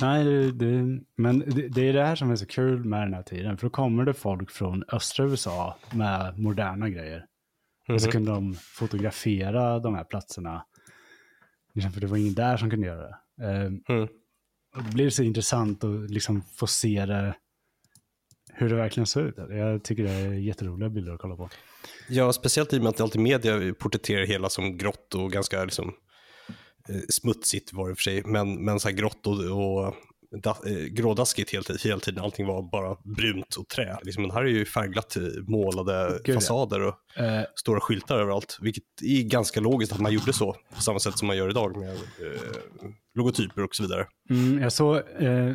Nej, det, det, men det, det, är det här som är så kul med den här tiden. För då kommer det folk från östra USA med moderna grejer. Mm -hmm. Och så mhm. kunde de fotografera de här platserna. Liksom, för det var ingen där som kunde göra det. Um, mm. det blir så intressant att liksom få se det, hur det verkligen ser ut. Jag tycker det är jätteroliga bilder att kolla på. Ja, speciellt i och med att alltid media porträtterar hela som grått och ganska liksom, smutsigt var det för sig, men, men så här grått och, och da, eh, grådaskigt hela, hela tiden. Allting var bara brunt och trä. Liksom, men här är ju färgglatt eh, målade Gud, fasader och ja. stora skyltar överallt. Vilket är ganska logiskt att man gjorde så på samma sätt som man gör idag med eh, logotyper och så vidare. Mm, jag så, eh,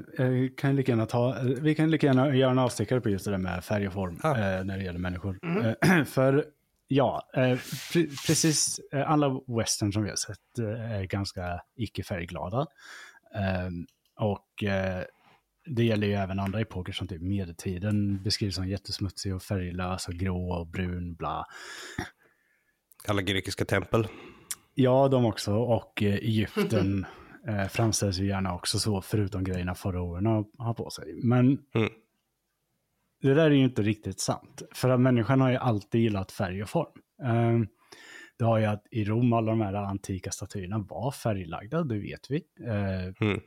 kan lika gärna ta, vi kan lika gärna göra en avstickare på just det där med färg och form ah. eh, när det gäller människor. Mm. för Ja, eh, pre precis. Eh, alla western som vi har sett eh, är ganska icke färgglada. Um, och eh, det gäller ju även andra epoker som typ medeltiden beskrivs som jättesmutsig och färglös och grå och brun, bla. Alla grekiska tempel. Ja, de också. Och Egypten eh, framställs ju gärna också så, förutom grejerna faraoerna har på sig. Men mm. Det där är ju inte riktigt sant. För att människan har ju alltid gillat färg och form. Um, det har ju att i Rom, alla de här antika statyerna var färglagda, det vet vi. Uh, mm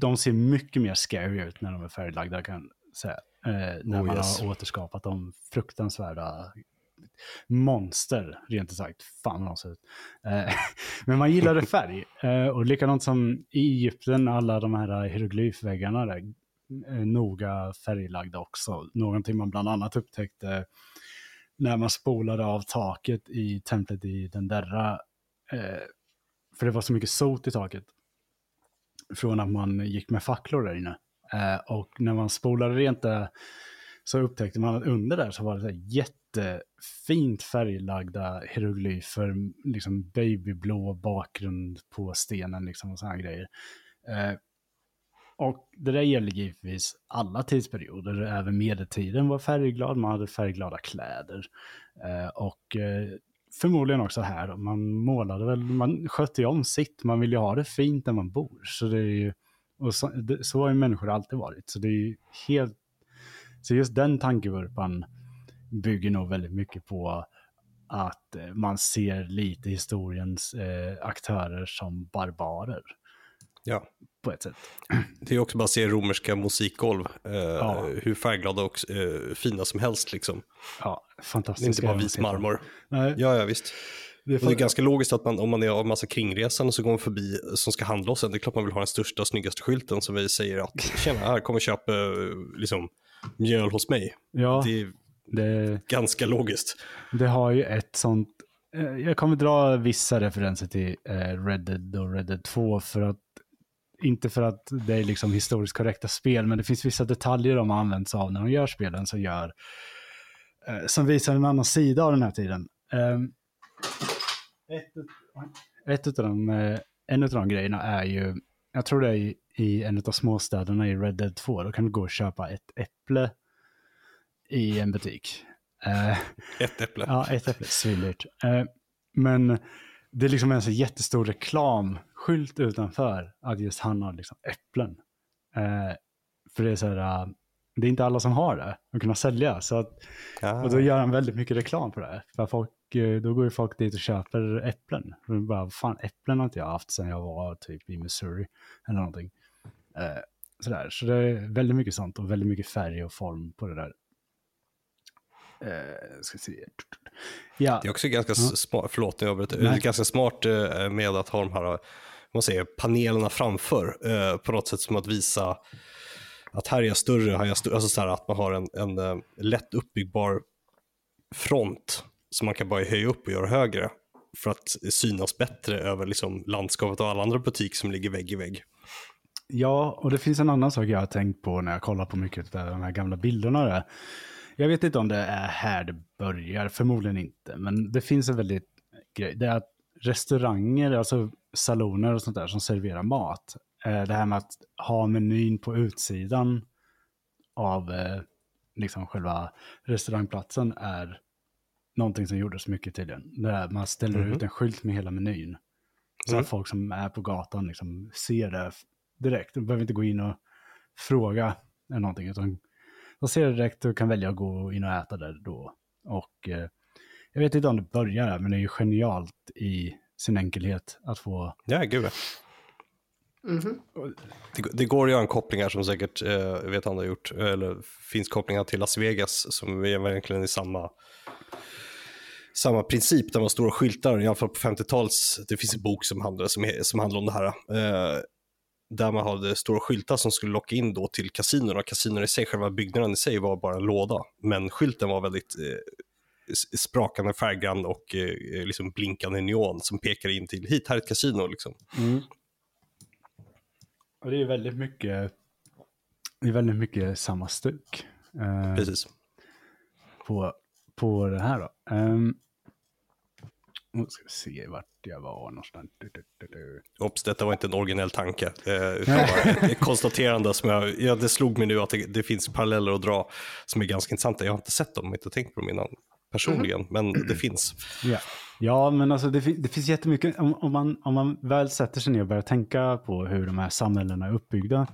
de ser mycket mer scary ut när de är färglagda kan säga. Eh, när oh, man yes. har återskapat de fruktansvärda monster, rent ut sagt. Fan vad de ser ut. Eh, men man gillade färg. Och likadant som i Egypten, alla de här hieroglyfväggarna där. Eh, noga färglagda också. Någonting man bland annat upptäckte när man spolade av taket i templet i Dendera. Eh, för det var så mycket sot i taket. Från att man gick med facklor där inne. Eh, och när man spolade rent det så upptäckte man att under där så var det så jättefint färglagda hieroglyfer, liksom babyblå bakgrund på stenen liksom och sådana grejer. Eh, och det där gäller givetvis alla tidsperioder, även medeltiden var färgglad, man hade färgglada kläder. Eh, och eh, förmodligen också här, man målade väl, man skötte ju om sitt, man vill ju ha det fint där man bor. Så det är ju, och så, det, så har ju människor alltid varit, så det är ju helt, så just den tankevurpan bygger nog väldigt mycket på att eh, man ser lite historiens eh, aktörer som barbarer. Ja. På ett sätt. Det är också bara att se romerska musikgolv. Eh, ja. Hur färgglada och eh, fina som helst liksom. Ja, fantastiskt. Inte bara vit marmor. Nej. Ja, ja visst. Det är, det är ganska logiskt att man, om man är av massa kringresande så går man förbi som ska handla oss. Det är klart man vill ha den största och snyggaste skylten som vi säger att tjena, här kommer köpa liksom, mjöl hos mig. Ja, det är det, ganska logiskt. Det har ju ett sånt, eh, jag kommer dra vissa referenser till eh, Red Dead och Red Dead 2 för att inte för att det är liksom historiskt korrekta spel, men det finns vissa detaljer de använder sig av när de gör spelen som gör, eh, som visar en annan sida av den här tiden. Eh, ett, ett av de, eh, en av de grejerna är ju, jag tror det är i, i en av småstäderna i Red Dead 2, då kan du gå och köpa ett äpple i en butik. Eh, ett äpple? Ja, ett äpple, svindyrt. Eh, men det är liksom en så jättestor reklamskylt utanför att just han har liksom äpplen. Eh, för det är så här, uh, det är inte alla som har det att kunna sälja. Så att, Och då gör han väldigt mycket reklam på det. För folk, uh, då går ju folk dit och köper äpplen. Och bara, fan äpplen har inte jag haft sedan jag var typ i Missouri eller någonting. Uh, sådär. Så det är väldigt mycket sånt och väldigt mycket färg och form på det där. Uh, ska se. Ja. Det är också ganska mm. smart, förlåt jag det är ganska smart uh, med att ha de här man säger, panelerna framför uh, på något sätt som att visa att här är jag större, här är jag större. Alltså så här, att man har en, en lätt uppbyggbar front som man kan bara höja upp och göra högre för att synas bättre över liksom landskapet och alla andra butiker som ligger vägg i vägg. Ja, och det finns en annan sak jag har tänkt på när jag kollar på mycket av de här gamla bilderna. Där. Jag vet inte om det är här det börjar, förmodligen inte. Men det finns en väldigt grej. Det är att restauranger, alltså saloner och sånt där som serverar mat. Eh, det här med att ha menyn på utsidan av eh, liksom själva restaurangplatsen är någonting som gjordes mycket tydligen. Där man ställer mm -hmm. ut en skylt med hela menyn. Så mm. att folk som är på gatan liksom ser det direkt. De behöver inte gå in och fråga eller någonting, utan de ser det direkt och kan välja att gå in och äta där då. Och eh, jag vet inte om det börjar här, men det är ju genialt i sin enkelhet att få... Ja, gud Mm -hmm. det, det, går att göra en koppling här som säkert eh, vet andra gjort, eller finns kopplingar till Las Vegas som är verkligen i samma, samma princip där man står och skyltar, i alla fall på 50-talet, det finns en bok som handlar, som, som handlar om det här. Eh, där man hade stora skyltar som skulle locka in då till kasinorna. Kasinorna i sig, själva byggnaden i sig var bara en låda, men skylten var väldigt eh, sprakande färggrann och eh, liksom blinkande neon som pekar in till hit, här är ett kasino liksom. Mm. Och det är väldigt mycket, det är väldigt mycket samma stuk. Eh, Precis. På, på det här då. Um, nu ska vi se vart jag var någonstans. Ops, detta var inte en originell tanke. Eh, utan ett konstaterande som jag, ja, det slog mig nu att det, det, finns paralleller att dra som är ganska intressanta. Jag har inte sett dem, inte tänkt på dem innan personligen, mm. men det finns. Ja, ja men alltså det, det finns jättemycket. Om, om, man, om man väl sätter sig ner och börjar tänka på hur de här samhällena är uppbyggda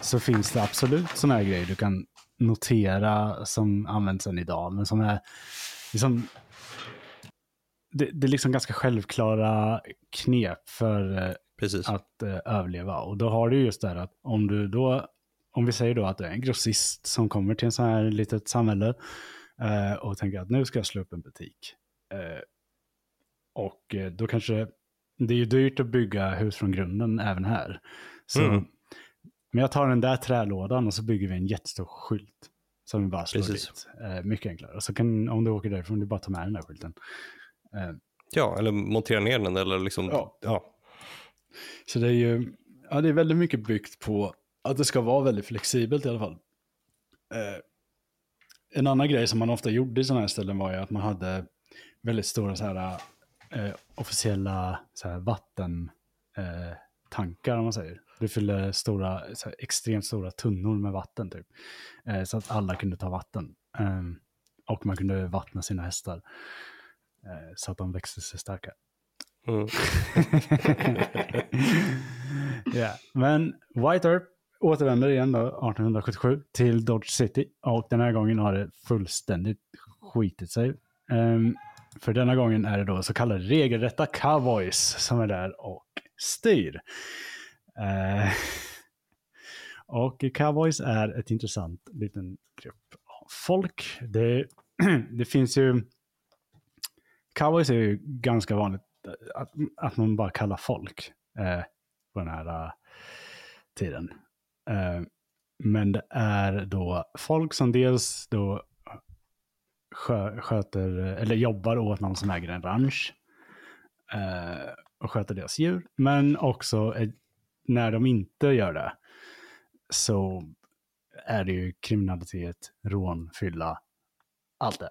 så finns det absolut sådana här grejer du kan notera som används än idag, men som är liksom det, det, är liksom ganska självklara knep för eh, Precis. att uh, överleva. Och då har du just det här att om du då, om vi säger då att det är en grossist som kommer till en sån här litet samhälle uh, och tänker att nu ska jag slå upp en butik. Och då kanske, det är ju dyrt att bygga hus från grunden även här. Så mm. men jag tar den där trälådan och så bygger vi en jättestor skylt. Som vi bara slår Precis. dit. Eh, mycket enklare. Och så kan, om du åker därifrån, du bara ta med den där skylten. Eh, Ja, eller montera ner den eller liksom, Ja. ja. Så det är ju, ja det är väldigt mycket byggt på att det ska vara väldigt flexibelt i alla fall. Eh, en annan grej som man ofta gjorde i sådana här ställen var ju att man hade väldigt stora så här, eh, officiella så här, vattentankar eh, om man säger. Du fyllde stora, här, extremt stora tunnor med vatten typ. Eh, så att alla kunde ta vatten. Eh, och man kunde vattna sina hästar. Eh, så att de växte sig starka. Mm. Ja, Men White Earp återvänder igen då 1877 till Dodge City och den här gången har det fullständigt skitit sig. Ehm, för denna gången är det då så kallade regelrätta cowboys som är där och styr. Eh, och cowboys är ett intressant liten grupp av folk. Det, det finns ju... Cowboys är ju ganska vanligt att, att man bara kallar folk eh, på den här uh, tiden. Eh, men det är då folk som dels då skö, sköter, eller jobbar åt någon som äger en ranch eh, och sköter deras djur. Men också eh, när de inte gör det så är det ju kriminalitet, rån, fylla, allt det.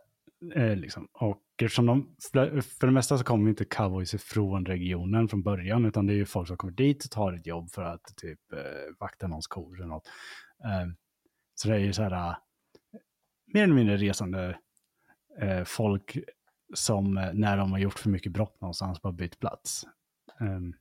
Eh, liksom. Och eftersom de, för det mesta så kommer inte cowboys ifrån regionen från början, utan det är ju folk som kommer dit och tar ett jobb för att typ eh, vakta någons kor eller något. Eh, så det är ju så här, eh, mer eller mindre resande folk som när de har gjort för mycket brott någonstans bara bytt plats. Ehm,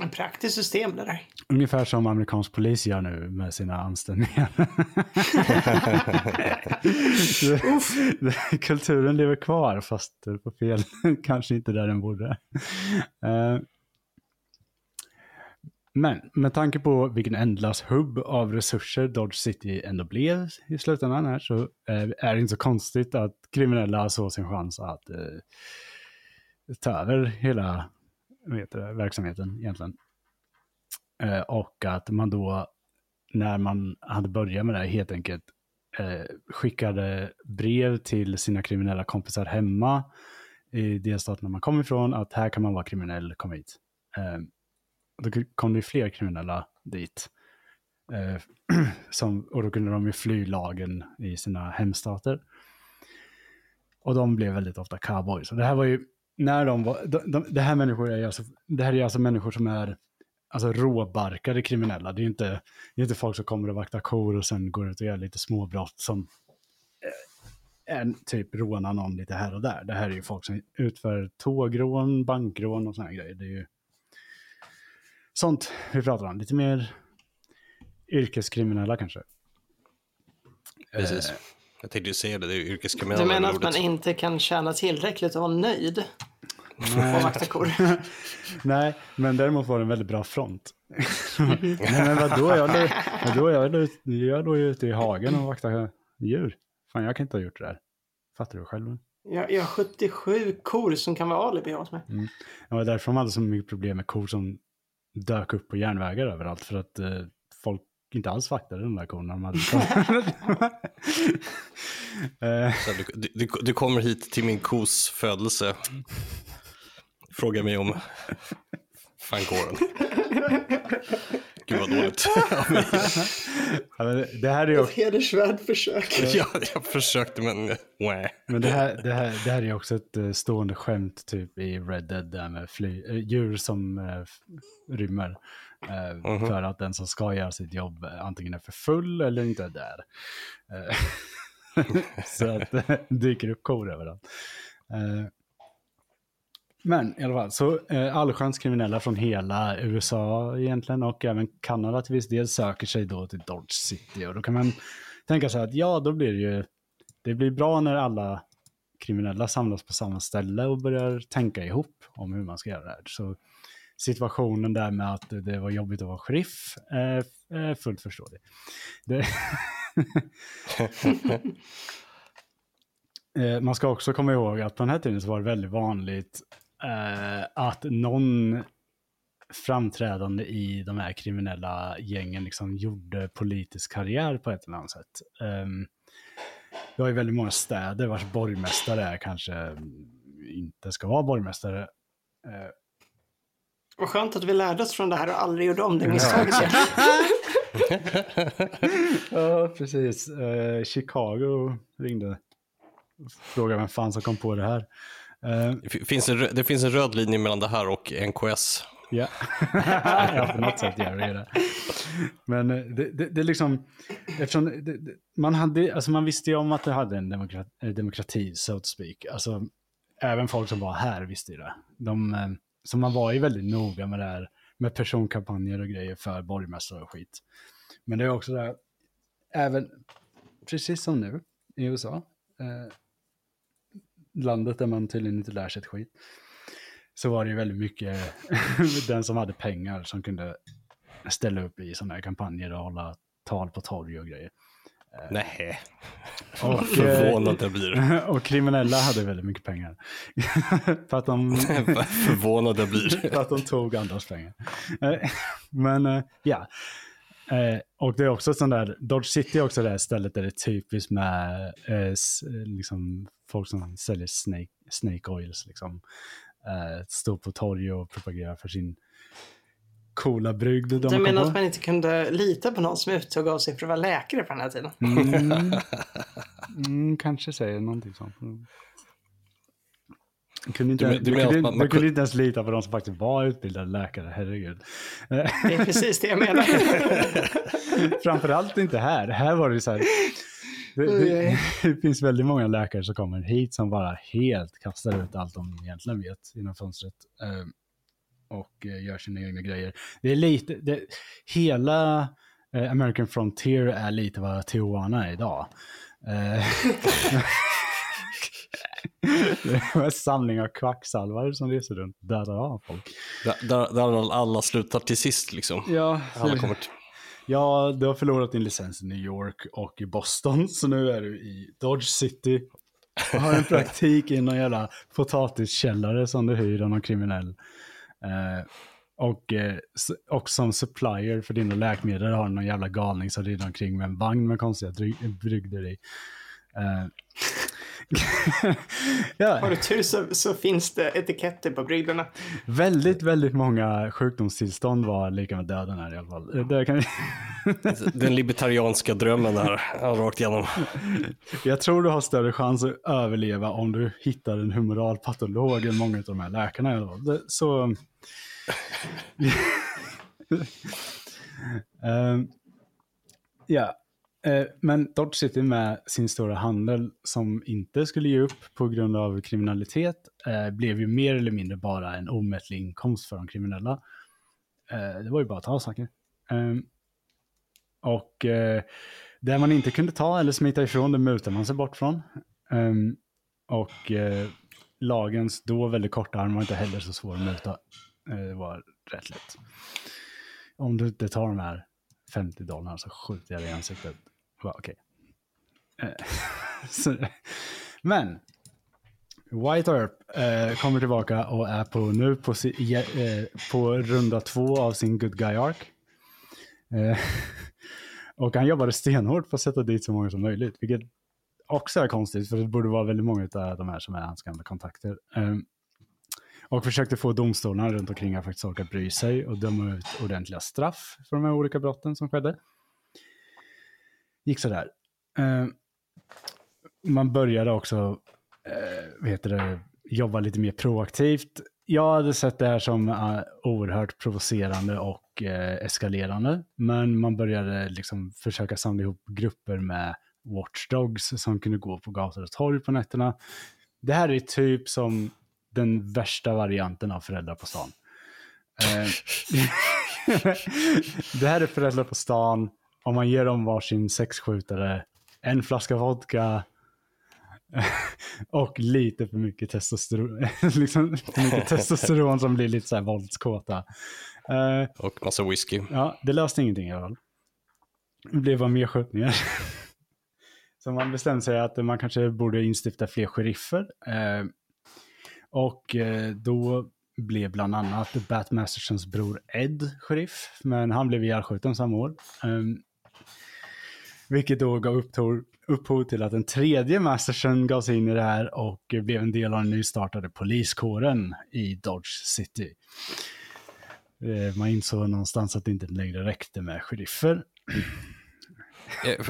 en praktiskt system det där. Ungefär som amerikansk polis gör nu med sina anställningar. Kulturen lever kvar fast på fel, kanske inte där den borde. Eh, Men med tanke på vilken ändlös hubb av resurser Dodge City ändå blev i slutändan här så eh, är det inte så konstigt att kriminella såg sin chans att eh, ta över hela det, verksamheten egentligen. Eh, och att man då, när man hade börjat med det här, helt enkelt eh, skickade brev till sina kriminella kompisar hemma i delstaten man kom ifrån, att här kan man vara kriminell, kom hit. Eh, då kom det fler kriminella dit. Eh, som, och då kunde de ju fly lagen i sina hemstater. Och de blev väldigt ofta cowboys. Och det här var ju, när de var, de, de, det här människor är alltså, det här är alltså människor som är alltså råbarkade kriminella. Det är inte, det är inte folk som kommer och vaktar kor och sen går ut och gör lite småbrott som eh, är typ rånar någon lite här och där. Det här är ju folk som utför tågrån, bankrån och här grejer. Det är ju sånt vi pratar om. Lite mer yrkeskriminella kanske. Precis. Jag tänkte ju säga det, det är ju yrkeskriminella. Du menar att man inte kan tjäna tillräckligt och vara nöjd? Kor. Nej, men däremot var det en väldigt bra front. Nej, men vadå, jag låg, vadå, jag låg, jag låg ju ute i hagen och vaktade djur. Fan, jag kan inte ha gjort det där. Fattar du själv? Jag, jag har 77 kor som kan vara alibi åt mig. Det var därför de hade så mycket problem med kor som dök upp på järnvägar överallt. För att eh, folk inte alls vaktade de där korna. De hade Så Du, du, du, kommer hit till min kos födelse. Frågar mig om fan går den? Gud vad dåligt. ja, men det här är ju också, hedersvärd försök. ja, jag försökte men nej. men det här, det, här, det här är också ett eh, stående skämt typ i Red Dead där med fly, eh, djur som eh, rymmer. Eh, Mhm. För att den som ska göra sitt jobb eh, antingen är för full eller inte är där. Eh, så att det dyker upp kor överallt. Eh, men i alla fall, så eh, allsköns kriminella från hela USA egentligen och även Kanada till viss del söker sig då till Dodge City. Och då kan man tänka sig att ja, då blir det ju, det blir bra när alla kriminella samlas på samma ställe och börjar tänka ihop om hur man ska göra det här. Så situationen där med att det var jobbigt att vara sheriff är, är fullt förståelig. Det... Eh, Man ska också komma ihåg att på den här tiden så var det väldigt vanligt eh, att någon framträdande i de här kriminella gängen liksom gjorde politisk karriär på ett eller annat sätt. Um, det har ju väldigt många städer vars borgmästare kanske inte ska vara borgmästare. Uh, Vad skönt att vi lärde oss från det här och aldrig gjorde om det misstaget. ja, precis. Uh, Chicago ringde frågade vem fan som kom på det här. Uh, finns en, det finns en röd linje mellan det här och NKS. Ja, ja på något sätt gör det det. Men det, det, det är liksom, eftersom det, man, hade, alltså man visste ju om att det hade en demokrati, demokrati, so to speak. Alltså, även folk som var här visste ju det. De, så man var ju väldigt noga med det här, med personkampanjer och grejer för borgmästare och skit. Men det är också det här, även, precis som nu i USA, eh, landet där man tydligen inte lär sig ett skit, så var det ju väldigt mycket den som hade pengar som kunde ställa upp i sådana här kampanjer och hålla tal på torg och grejer. Nej, och, förvånad jag blir. Och kriminella hade väldigt mycket pengar. för att de... förvånad jag blir. för att de tog andras pengar. Men ja, och det är också sån där, Dodge City är också det stället där det är typiskt med liksom, folk som säljer snake, snake oils. Liksom eh, stå på torg och propagera för sin coola brygd. De du menar att man inte kunde lita på någon som uttog av sig för att vara läkare på den här tiden? Mm. Mm, kanske säger någonting sånt. Du kunde inte, du, du, kunde, man, man kunde inte ens lita på de som faktiskt var utbildade läkare, herregud. Det är precis det jag menar. Framförallt inte här. Här var det så här, det, det, det, finns väldigt många läkare som kommer hit som bara helt kastar ut allt de egentligen vet inom fönstret. Eh, och eh, gör sina egna grejer. Det är lite, det, hela eh, American Frontier är lite vad Tijuana är idag. Eh, det är en samling av kvacksalvare som reser runt och dödar av folk. Där, där, där alla slutar till sist liksom. Ja, alla kommer till Ja, du har förlorat din licens i New York och i Boston, så nu är du i Dodge City. Och har en praktik i någon jävla potatiskällare som du hyr av någon kriminell. Eh, och, eh, och som supplier för dina läkemedel har du någon jävla galning som rider omkring med en vagn med konstiga brygder i. Eh, ja. Har du tur så, så, finns det etiketter på brygderna. Väldigt, väldigt många sjukdomstillstånd var lika med döden här i alla fall. Det kan... Den libertarianska drömmen där, rakt igenom. Jag tror du har större chans att överleva om du hittar en humoral patolog än många av de här läkarna. Så... um, ja, Eh, men Dodge City med sin stora handel som inte skulle ge upp på grund av kriminalitet eh, blev ju mer eller mindre bara en omättlig inkomst för de kriminella. Eh, det var ju bara att ta saker. Ehm, och eh, det man inte kunde ta eller smita ifrån, det mutade man sig bort från. Ehm, och eh, lagens då väldigt korta arm var inte heller så svår att muta. Eh, det var rätt lätt. Om du inte tar de här 50 dollarna så skjuter jag dig i ansiktet. Okej. Eh, okay. Men White Earp eh, kommer tillbaka och är på, nu på, si, eh, på runda två av sin Good Guy Arc. Eh, och han jobbade stenhårt på att sätta dit så många som möjligt, vilket också är konstigt, för det borde vara väldigt många av de här som är hans gamla kontakter. Ehm, och försökte få domstolarna runt omkring att faktiskt orka bry sig och döma ut ordentliga straff för de här olika brotten som skedde gick sådär. Eh, man började också, eh, vet det, jobba lite mer proaktivt. Jag hade sett det här som eh, oerhört provocerande och eh, eskalerande, men man började liksom försöka samla ihop grupper med watchdogs som kunde gå på gator och torg på nätterna. Det här är typ som den värsta varianten av föräldrar på stan. Eh, det här är föräldrar på stan om man ger dem varsin sexskjutare, en flaska vodka och lite för mycket testosteron, liksom för mycket testosteron som blir lite så här våldskåta. Uh, och massa whisky. Ja, det löste ingenting i alla fall. Det blev bara mer skjutningar. Så man bestämde sig att man kanske borde instifta fler sheriffer. Uh, och uh, då blev bland annat Bat Mastersons bror Ed sheriff, men han blev ihjälskjuten samma år. Um, vilket då gav upphov, upphov till att den tredje Masterson gav sig in i det här och blev en del av den nystartade poliskåren i Dodge City. Eh, man insåg någonstans att det inte längre räckte med sheriffer. Eh,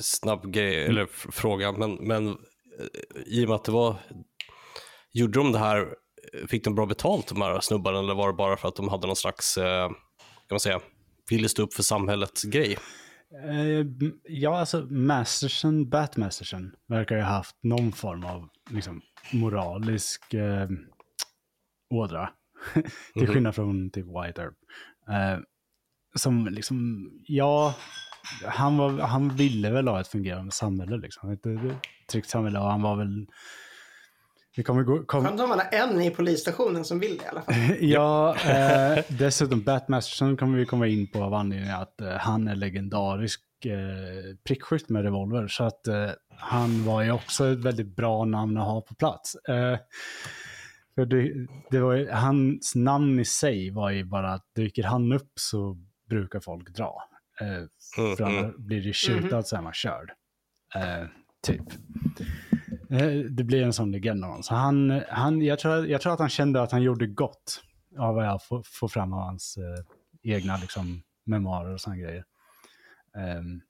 snabb grej, eller fråga, men, men eh, i och med att det var, gjorde de det här, fick de bra betalt de här snubbarna eller var det bara för att de hade någon slags, kan man säga, ville stå upp för samhället-grej? Ja, alltså Masterson, Batmasterson verkar ju ha haft någon form av liksom, moralisk eh, ådra. Till mhm. skillnad från typ White Earp. Eh, som liksom, ja, han, var, han ville väl ha ett fungerande samhälle liksom. Ett, ett tryggt samhälle och han var väl... Vi kommer gå... Kom... Skönt om man har en i polisstationen som vill det i alla fall. ja, eh, dessutom Batmasterson kommer vi komma in på av anledningen att eh, han är legendarisk eh, prickskytt med revolver. Så att eh, han var ju också ett väldigt bra namn att ha på plats. Eh, för det, det var ju, hans namn i sig var ju bara att dyker han upp så brukar folk dra. Eh, mm, för annars mm. blir det shootout mm. så är man körd. Eh, typ. Eh, det blir en sån legend av honom. Så han, han, jag, tror, jag tror att han kände att han gjorde gott av vad jag får, får fram av hans eh, egna liksom, memoarer och sådana grejer. Um,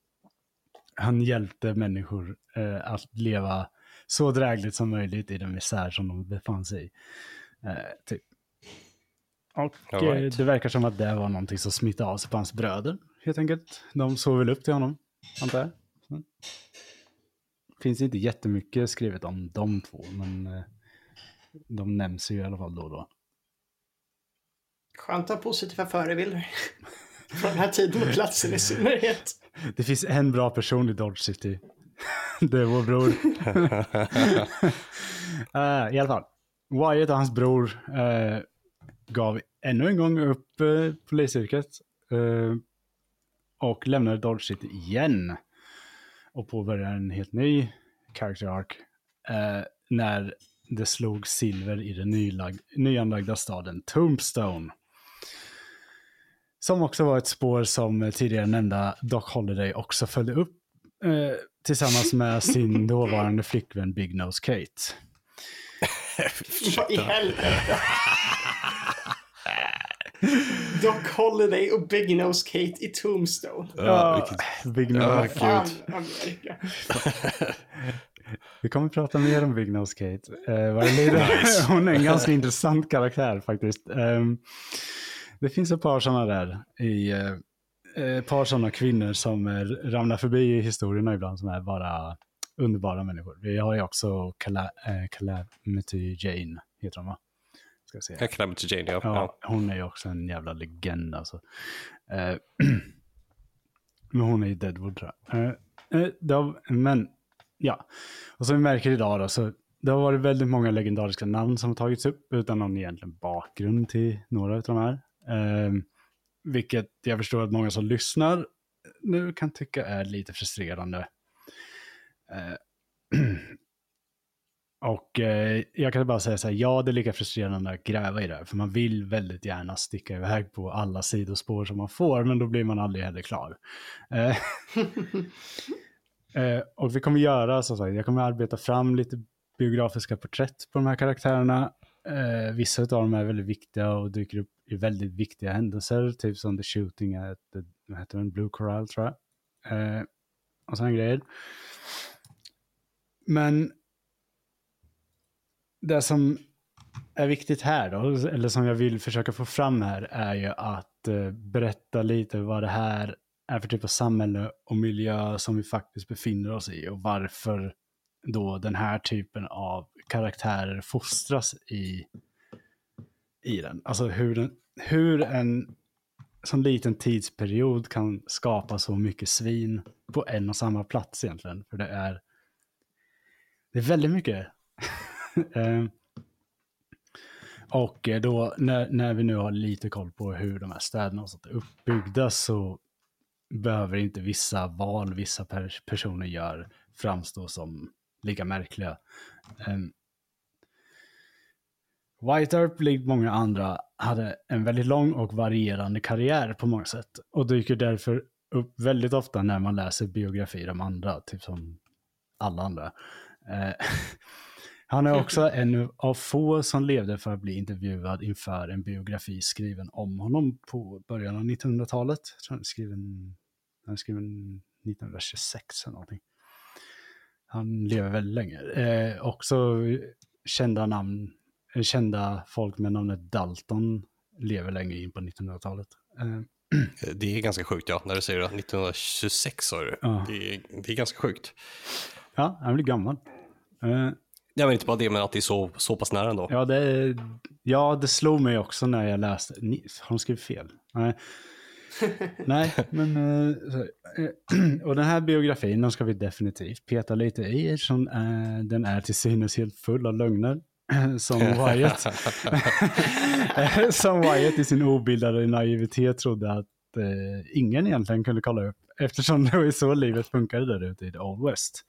han hjälpte människor uh, att leva så drägligt som möjligt i den misär som de befann sig i. Uh, typ. Och right. uh, det verkar som att det var någonting som smittade av sig på hans bröder, helt enkelt. De såg väl upp till honom, antar jag. Så. Finns inte jättemycket skrivet om de två, men de nämns ju i alla fall då och då. Skönt att ha positiva förebilder. Från den här tiden och platsen i synnerhet. Det finns en bra person i Dodge City. Det är vår bror. uh, I alla fall. Wyatt och hans bror uh, gav ännu en gång upp uh, polisyrket. Uh, och lämnade Dodge City igen. Och påbörjade en helt ny character arc. när det slog silver i den nyanlagda staden Tombstone. Som också var ett spår som tidigare nämnda Doc Holiday också följde upp eh, tillsammans med sin dåvarande flickvän Big Nose Kate. Vad i helvete? Doc Holiday och Big Nose Kate i Tombstone. Ja, Big Nose Kate. Vi kommer prata mer om Big Nose Kate. Nice. Hon är en ganska intressant karaktär faktiskt. Um, det finns ett par sådana där i eh, ett par sådana kvinnor som eh, ramlar förbi i historierna ibland som är bara underbara människor. Vi har ju också Cala eh, Calamity Jane, heter hon va? Ska. Ja, Calamity Jane, ja. ja. Hon är ju också en jävla legend alltså. Eh, men hon är i Deadwood tror jag. Eh, eh, har, men, ja. Och som vi märker idag då, så det har varit väldigt många legendariska namn som har tagits upp utan någon egentligen bakgrund till några av de här. Eh, vilket jag förstår att många som lyssnar nu kan tycka är lite frustrerande. Eh, och eh, jag kan bara säga så här, ja det är lika frustrerande att gräva i det, för man vill väldigt gärna sticka iväg på alla sidospår som man får, men då blir man aldrig heller klar. Eh, eh och vi kommer göra, så sagt, jag kommer arbeta fram lite biografiska porträtt på de här karaktärerna. Eh, vissa av dem är väldigt viktiga och dyker upp i väldigt viktiga händelser, typ som The Shooting at the, vad heter den, Blue Corral tror jag. Eh, och sådana grejer. Men det som är viktigt här då, eller som jag vill försöka få fram här, är ju att eh, berätta lite vad det här är för typ av samhälle och miljö som vi faktiskt befinner oss i och varför då den här typen av karaktärer fostras i i den. Alltså hur, den, hur en sån liten tidsperiod kan skapa så mycket svin på en och samma plats egentligen. För det är, det är väldigt mycket. Eh, och eh, då när, när vi nu har lite koll på hur de här städerna och sånt är uppbyggda så behöver inte vissa val vissa pers personer gör framstå som lika märkliga. Ehm, um, White Earp, likt många andra, hade en väldigt lång och varierande karriär på många sätt. Och dyker därför upp väldigt ofta när man läser biografier om andra, typ som alla andra. Uh, han är också en av få som levde för att bli intervjuad inför en biografi skriven om honom på början av 1900-talet. Jag tror han är skriven, han är skriven 1926 eller någonting. Han lever väldigt länge. Eh, också kända namn, eh, kända folk med namnet Dalton lever länge in på 1900-talet. Eh, Det är ganska sjukt, ja, när du säger det. 1926 sa du. Ja. Det, är, det är ganska sjukt. ja, han blir gammal. Eh, Ja, men inte bara det, men att det är så, så pass nära ändå. Ja det, ja, det slog mig också när jag läste. Ni, har de skrivit fel? Nej. Nej, men... eh, och den här biografin, den ska vi definitivt peta lite i eftersom eh, den är till synes helt full av lögner. Som Wyatt. som Wyatt i sin obildade naivitet trodde att eh, ingen egentligen kunde kolla upp. Eftersom det var så livet funkade där ute i the Old West.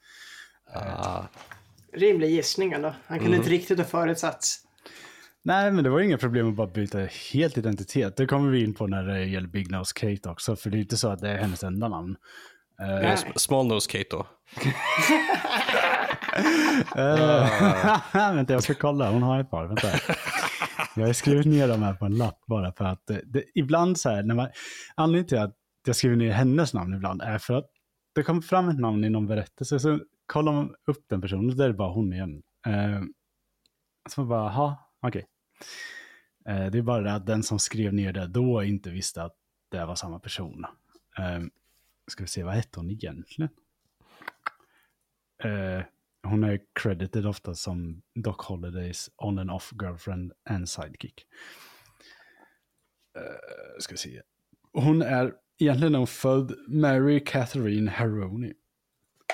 Ah, Rimlig gissning ändå. Han kunde inte riktigt ha förutsatts. Nej, men det var inga problem att bara byta helt identitet. Det kommer vi in på när det gäller Big Nose Kate också, för det är inte så att det är hennes enda namn. Sm- Small Nose Kate då. eh, vänta, jag ska kolla. Hon har ett par. Vänta. Jag har skrivit ner dem här på en lapp bara för att det, det, ibland så här, när man, anledningen till att jag skriver ner hennes namn ibland är för att det kommer fram ett namn i någon berättelse, så kollar man upp den personen, så är det bara hon igen. Eh, så man bara, jaha, okej. Eh, det är bara det att den som skrev ner det då inte visste att det var samma person. Eh, ska vi se, vad hette hon egentligen? Eh, hon är credited ofta som Doc Holidays on and off girlfriend and sidekick. Uh, ska vi se. Hon är egentligen hon född Mary Catherine Haroni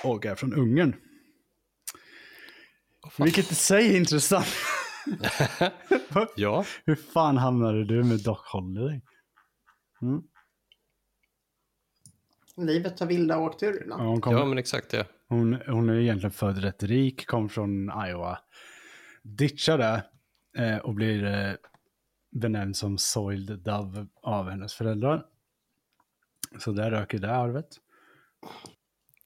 och är från Ungern. Vilket i sig är intressant. Ja, Hur fan hamnade du med Doc Holiday? Mm. Livet tar vilda åkturer Ja, kom, ja men exakt det. hon, hon är egentligen född rätt rik, kom från Iowa. Ditchade eh, och blir eh, benämnd som Soiled Dove av hennes föräldrar. Så där röker det arvet.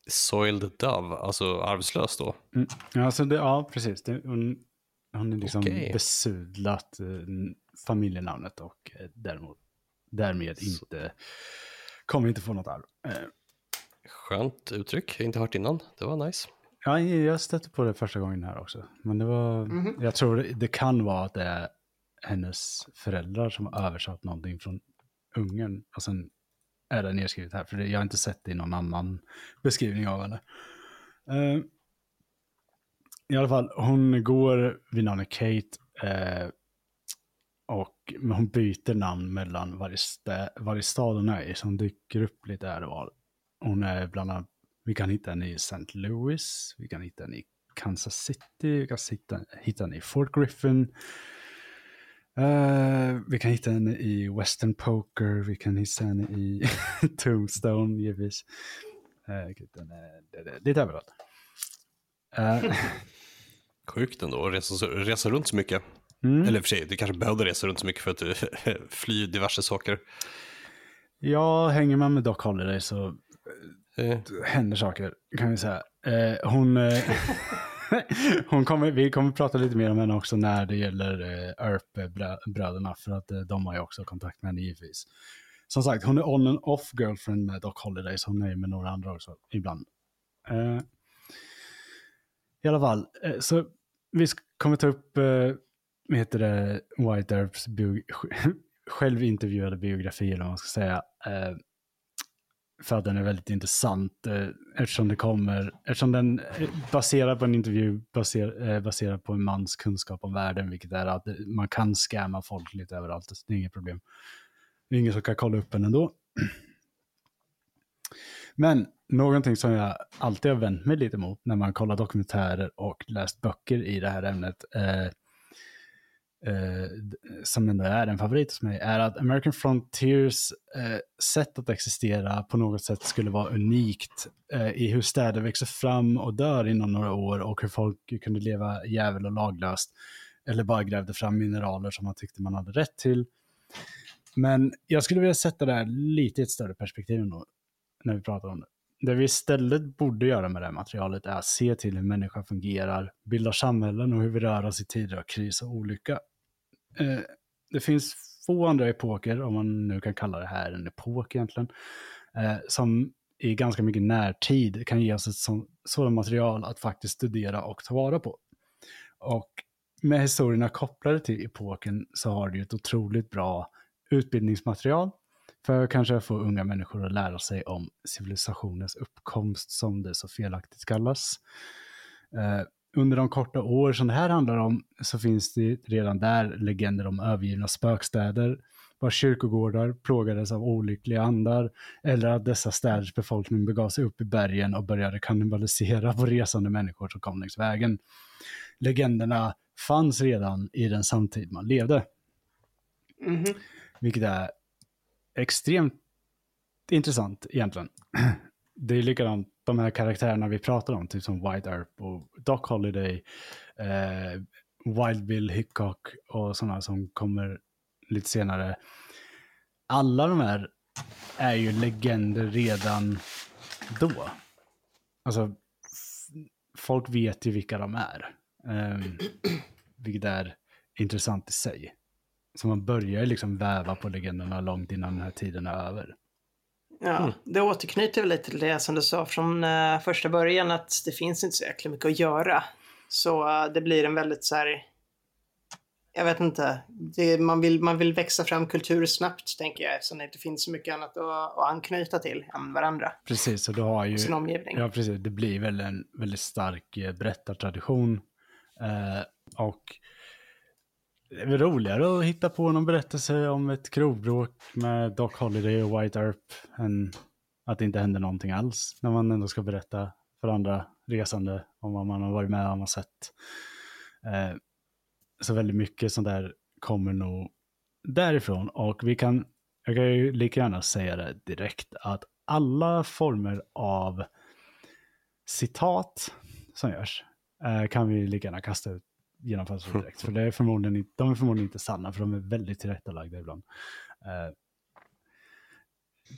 Soiled Dove, alltså arvslös då. Mm. Ja, alltså det, ja, precis. Det, hon, hon är liksom Okej. besudlat eh, familjenamnet och eh, däremot, därmed inte, kommer inte få något arv. Eh, Skönt uttryck, jag har inte hört innan. Det var nice. Ja, jag stötte på det första gången här också. Men det var, jag tror det, det kan vara att det är hennes föräldrar som har översatt någonting från Ungern. Och sen är det nedskrivet här, för jag har inte sett det i någon annan beskrivning av henne. Eh, I alla fall, hon går vid namnet Kate. Eh, och, hon byter namn mellan varje, stä, varje stad hon är i, så hon dyker upp lite här och var. Hon är bland annat vi kan hitta henne i St. Louis, vi kan hitta henne i Kansas City, vi kan hitta, hitta henne i Fort Griffin. Eh, vi kan hitta henne i Western Poker, vi kan hitta henne i Tombstone givetvis. Uh, lite överallt. Eh, Sjukt ändå resa, resa runt så mycket. mm. Eller för sig, du kanske behövde resa runt så mycket för att du fly diverse saker. Ja, hänger man med Doc Holiday så Eh, händer saker, kan vi säga. Eh, hon, eh, hon kommer, vi kommer prata lite mer om henne också när det gäller eh, Earp-bröderna, för att eh, de har ju också kontakt med henne givetvis. Som sagt, hon är on and off girlfriend med Doc Holiday, så hon är med några andra också ibland. Eh, I alla fall, eh, så vi kommer ta upp, eh, vad heter det, White Earps bio, självintervjuade biografi, eller vad man ska säga. Eh, för att den är väldigt intressant eh, eftersom det kommer, eftersom den eh, baserar på en intervju baser, eh, baserad på en mans kunskap om världen, vilket är att eh, man kan scamma folk lite överallt, det är inget problem. Det är ingen som kan kolla upp en ändå. Men någonting som jag alltid har vänt mig lite mot när man kollar dokumentärer och läst böcker i det här ämnet, eh, eh, som ändå är en favorit hos mig, är att American Frontiers eh, sätt att existera på något sätt skulle vara unikt eh, i hur städer växer fram och dör inom några år och hur folk kunde leva jävel och laglöst eller bara grävde fram mineraler som man tyckte man hade rätt till. Men jag skulle vilja sätta det här lite i ett större perspektiv ändå, när vi pratar om det. Det vi istället borde göra med det här materialet är att se till hur människan fungerar, bildar samhällen och hur vi rör oss i tider av kris och olycka. Eh, det finns få andra epoker, om man nu kan kalla det här en epok egentligen, eh, som i ganska mycket närtid kan ge oss ett sådant material att faktiskt studera och ta vara på. Och med historierna kopplade till epoken så har du ett otroligt bra utbildningsmaterial för kanske få unga människor att lära sig om civilisationens uppkomst som det så felaktigt kallas. Eh, under de korta år som det här handlar om så finns det redan där legender om övergivna spökstäder, var kyrkogårdar plågades av olyckliga andar, eller att dessa städers befolkning begav sig upp i bergen och började kannibalisera på resande människor som kom längs vägen. Legenderna fanns redan i den samtid man levde. Mm -hmm. Vilket är extremt intressant egentligen. Det är likadant, de här karaktärerna vi pratar om, typ som White Earp och Doc Holiday, eh, Wild Bill Hickok och sådana som kommer lite senare. Alla de här är ju legender redan då. Alltså, folk vet ju vilka de är. Eh, vilket är intressant i sig. Så man börjar liksom väva på legenderna långt innan den här tiden är över. Ja, mm. det återknyter väl lite till det som du sa från uh, första början att det finns inte så jäkla mycket att göra. Så uh, det blir en väldigt så här, jag vet inte, det, man, vill, man vill växa fram kultur snabbt tänker jag eftersom det inte finns så mycket annat att, att anknyta till än varandra. Precis, och du har ju... Sin omgivning. Ja, precis. Det blir väl en väldigt stark eh, berättartradition. Eh, och det är väl roligare att hitta på någon berättelse om ett krogbråk med Doc Holiday och White Earp än att det inte händer någonting alls när man ändå ska berätta för andra resande om vad man har varit med om och sett. Eh, så väldigt mycket sånt där kommer nog därifrån och vi kan, jag kan ju lika gärna säga det direkt att alla former av citat som görs eh, kan vi lika gärna kasta ut genom fönstret direkt. För det är förmodligen inte, de är förmodligen inte sanna, för de är väldigt tillrättalagda ibland. Eh,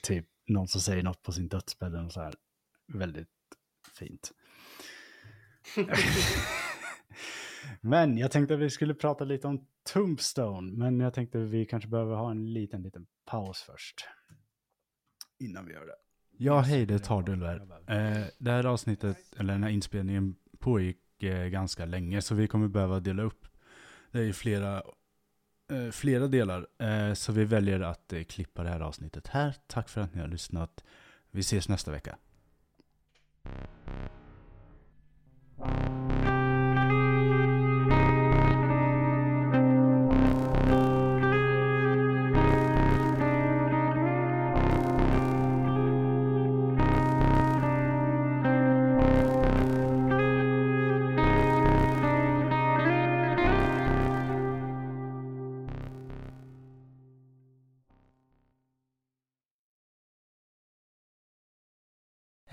typ någon som säger något på sin dödsbädd och så här. Väldigt fint. men jag tänkte att vi skulle prata lite om Tombstone, men jag tänkte att vi kanske behöver ha en liten, liten paus först. Innan vi gör det. Ja, hej, det är Tardul här. Eh, det här avsnittet, eller den här inspelningen pågick Eh, ganska länge. Så vi kommer behöva dela upp det i flera, eh, flera delar. Eh, så vi väljer att klippa det här avsnittet här. Tack för att ni har lyssnat. Vi ses nästa vecka.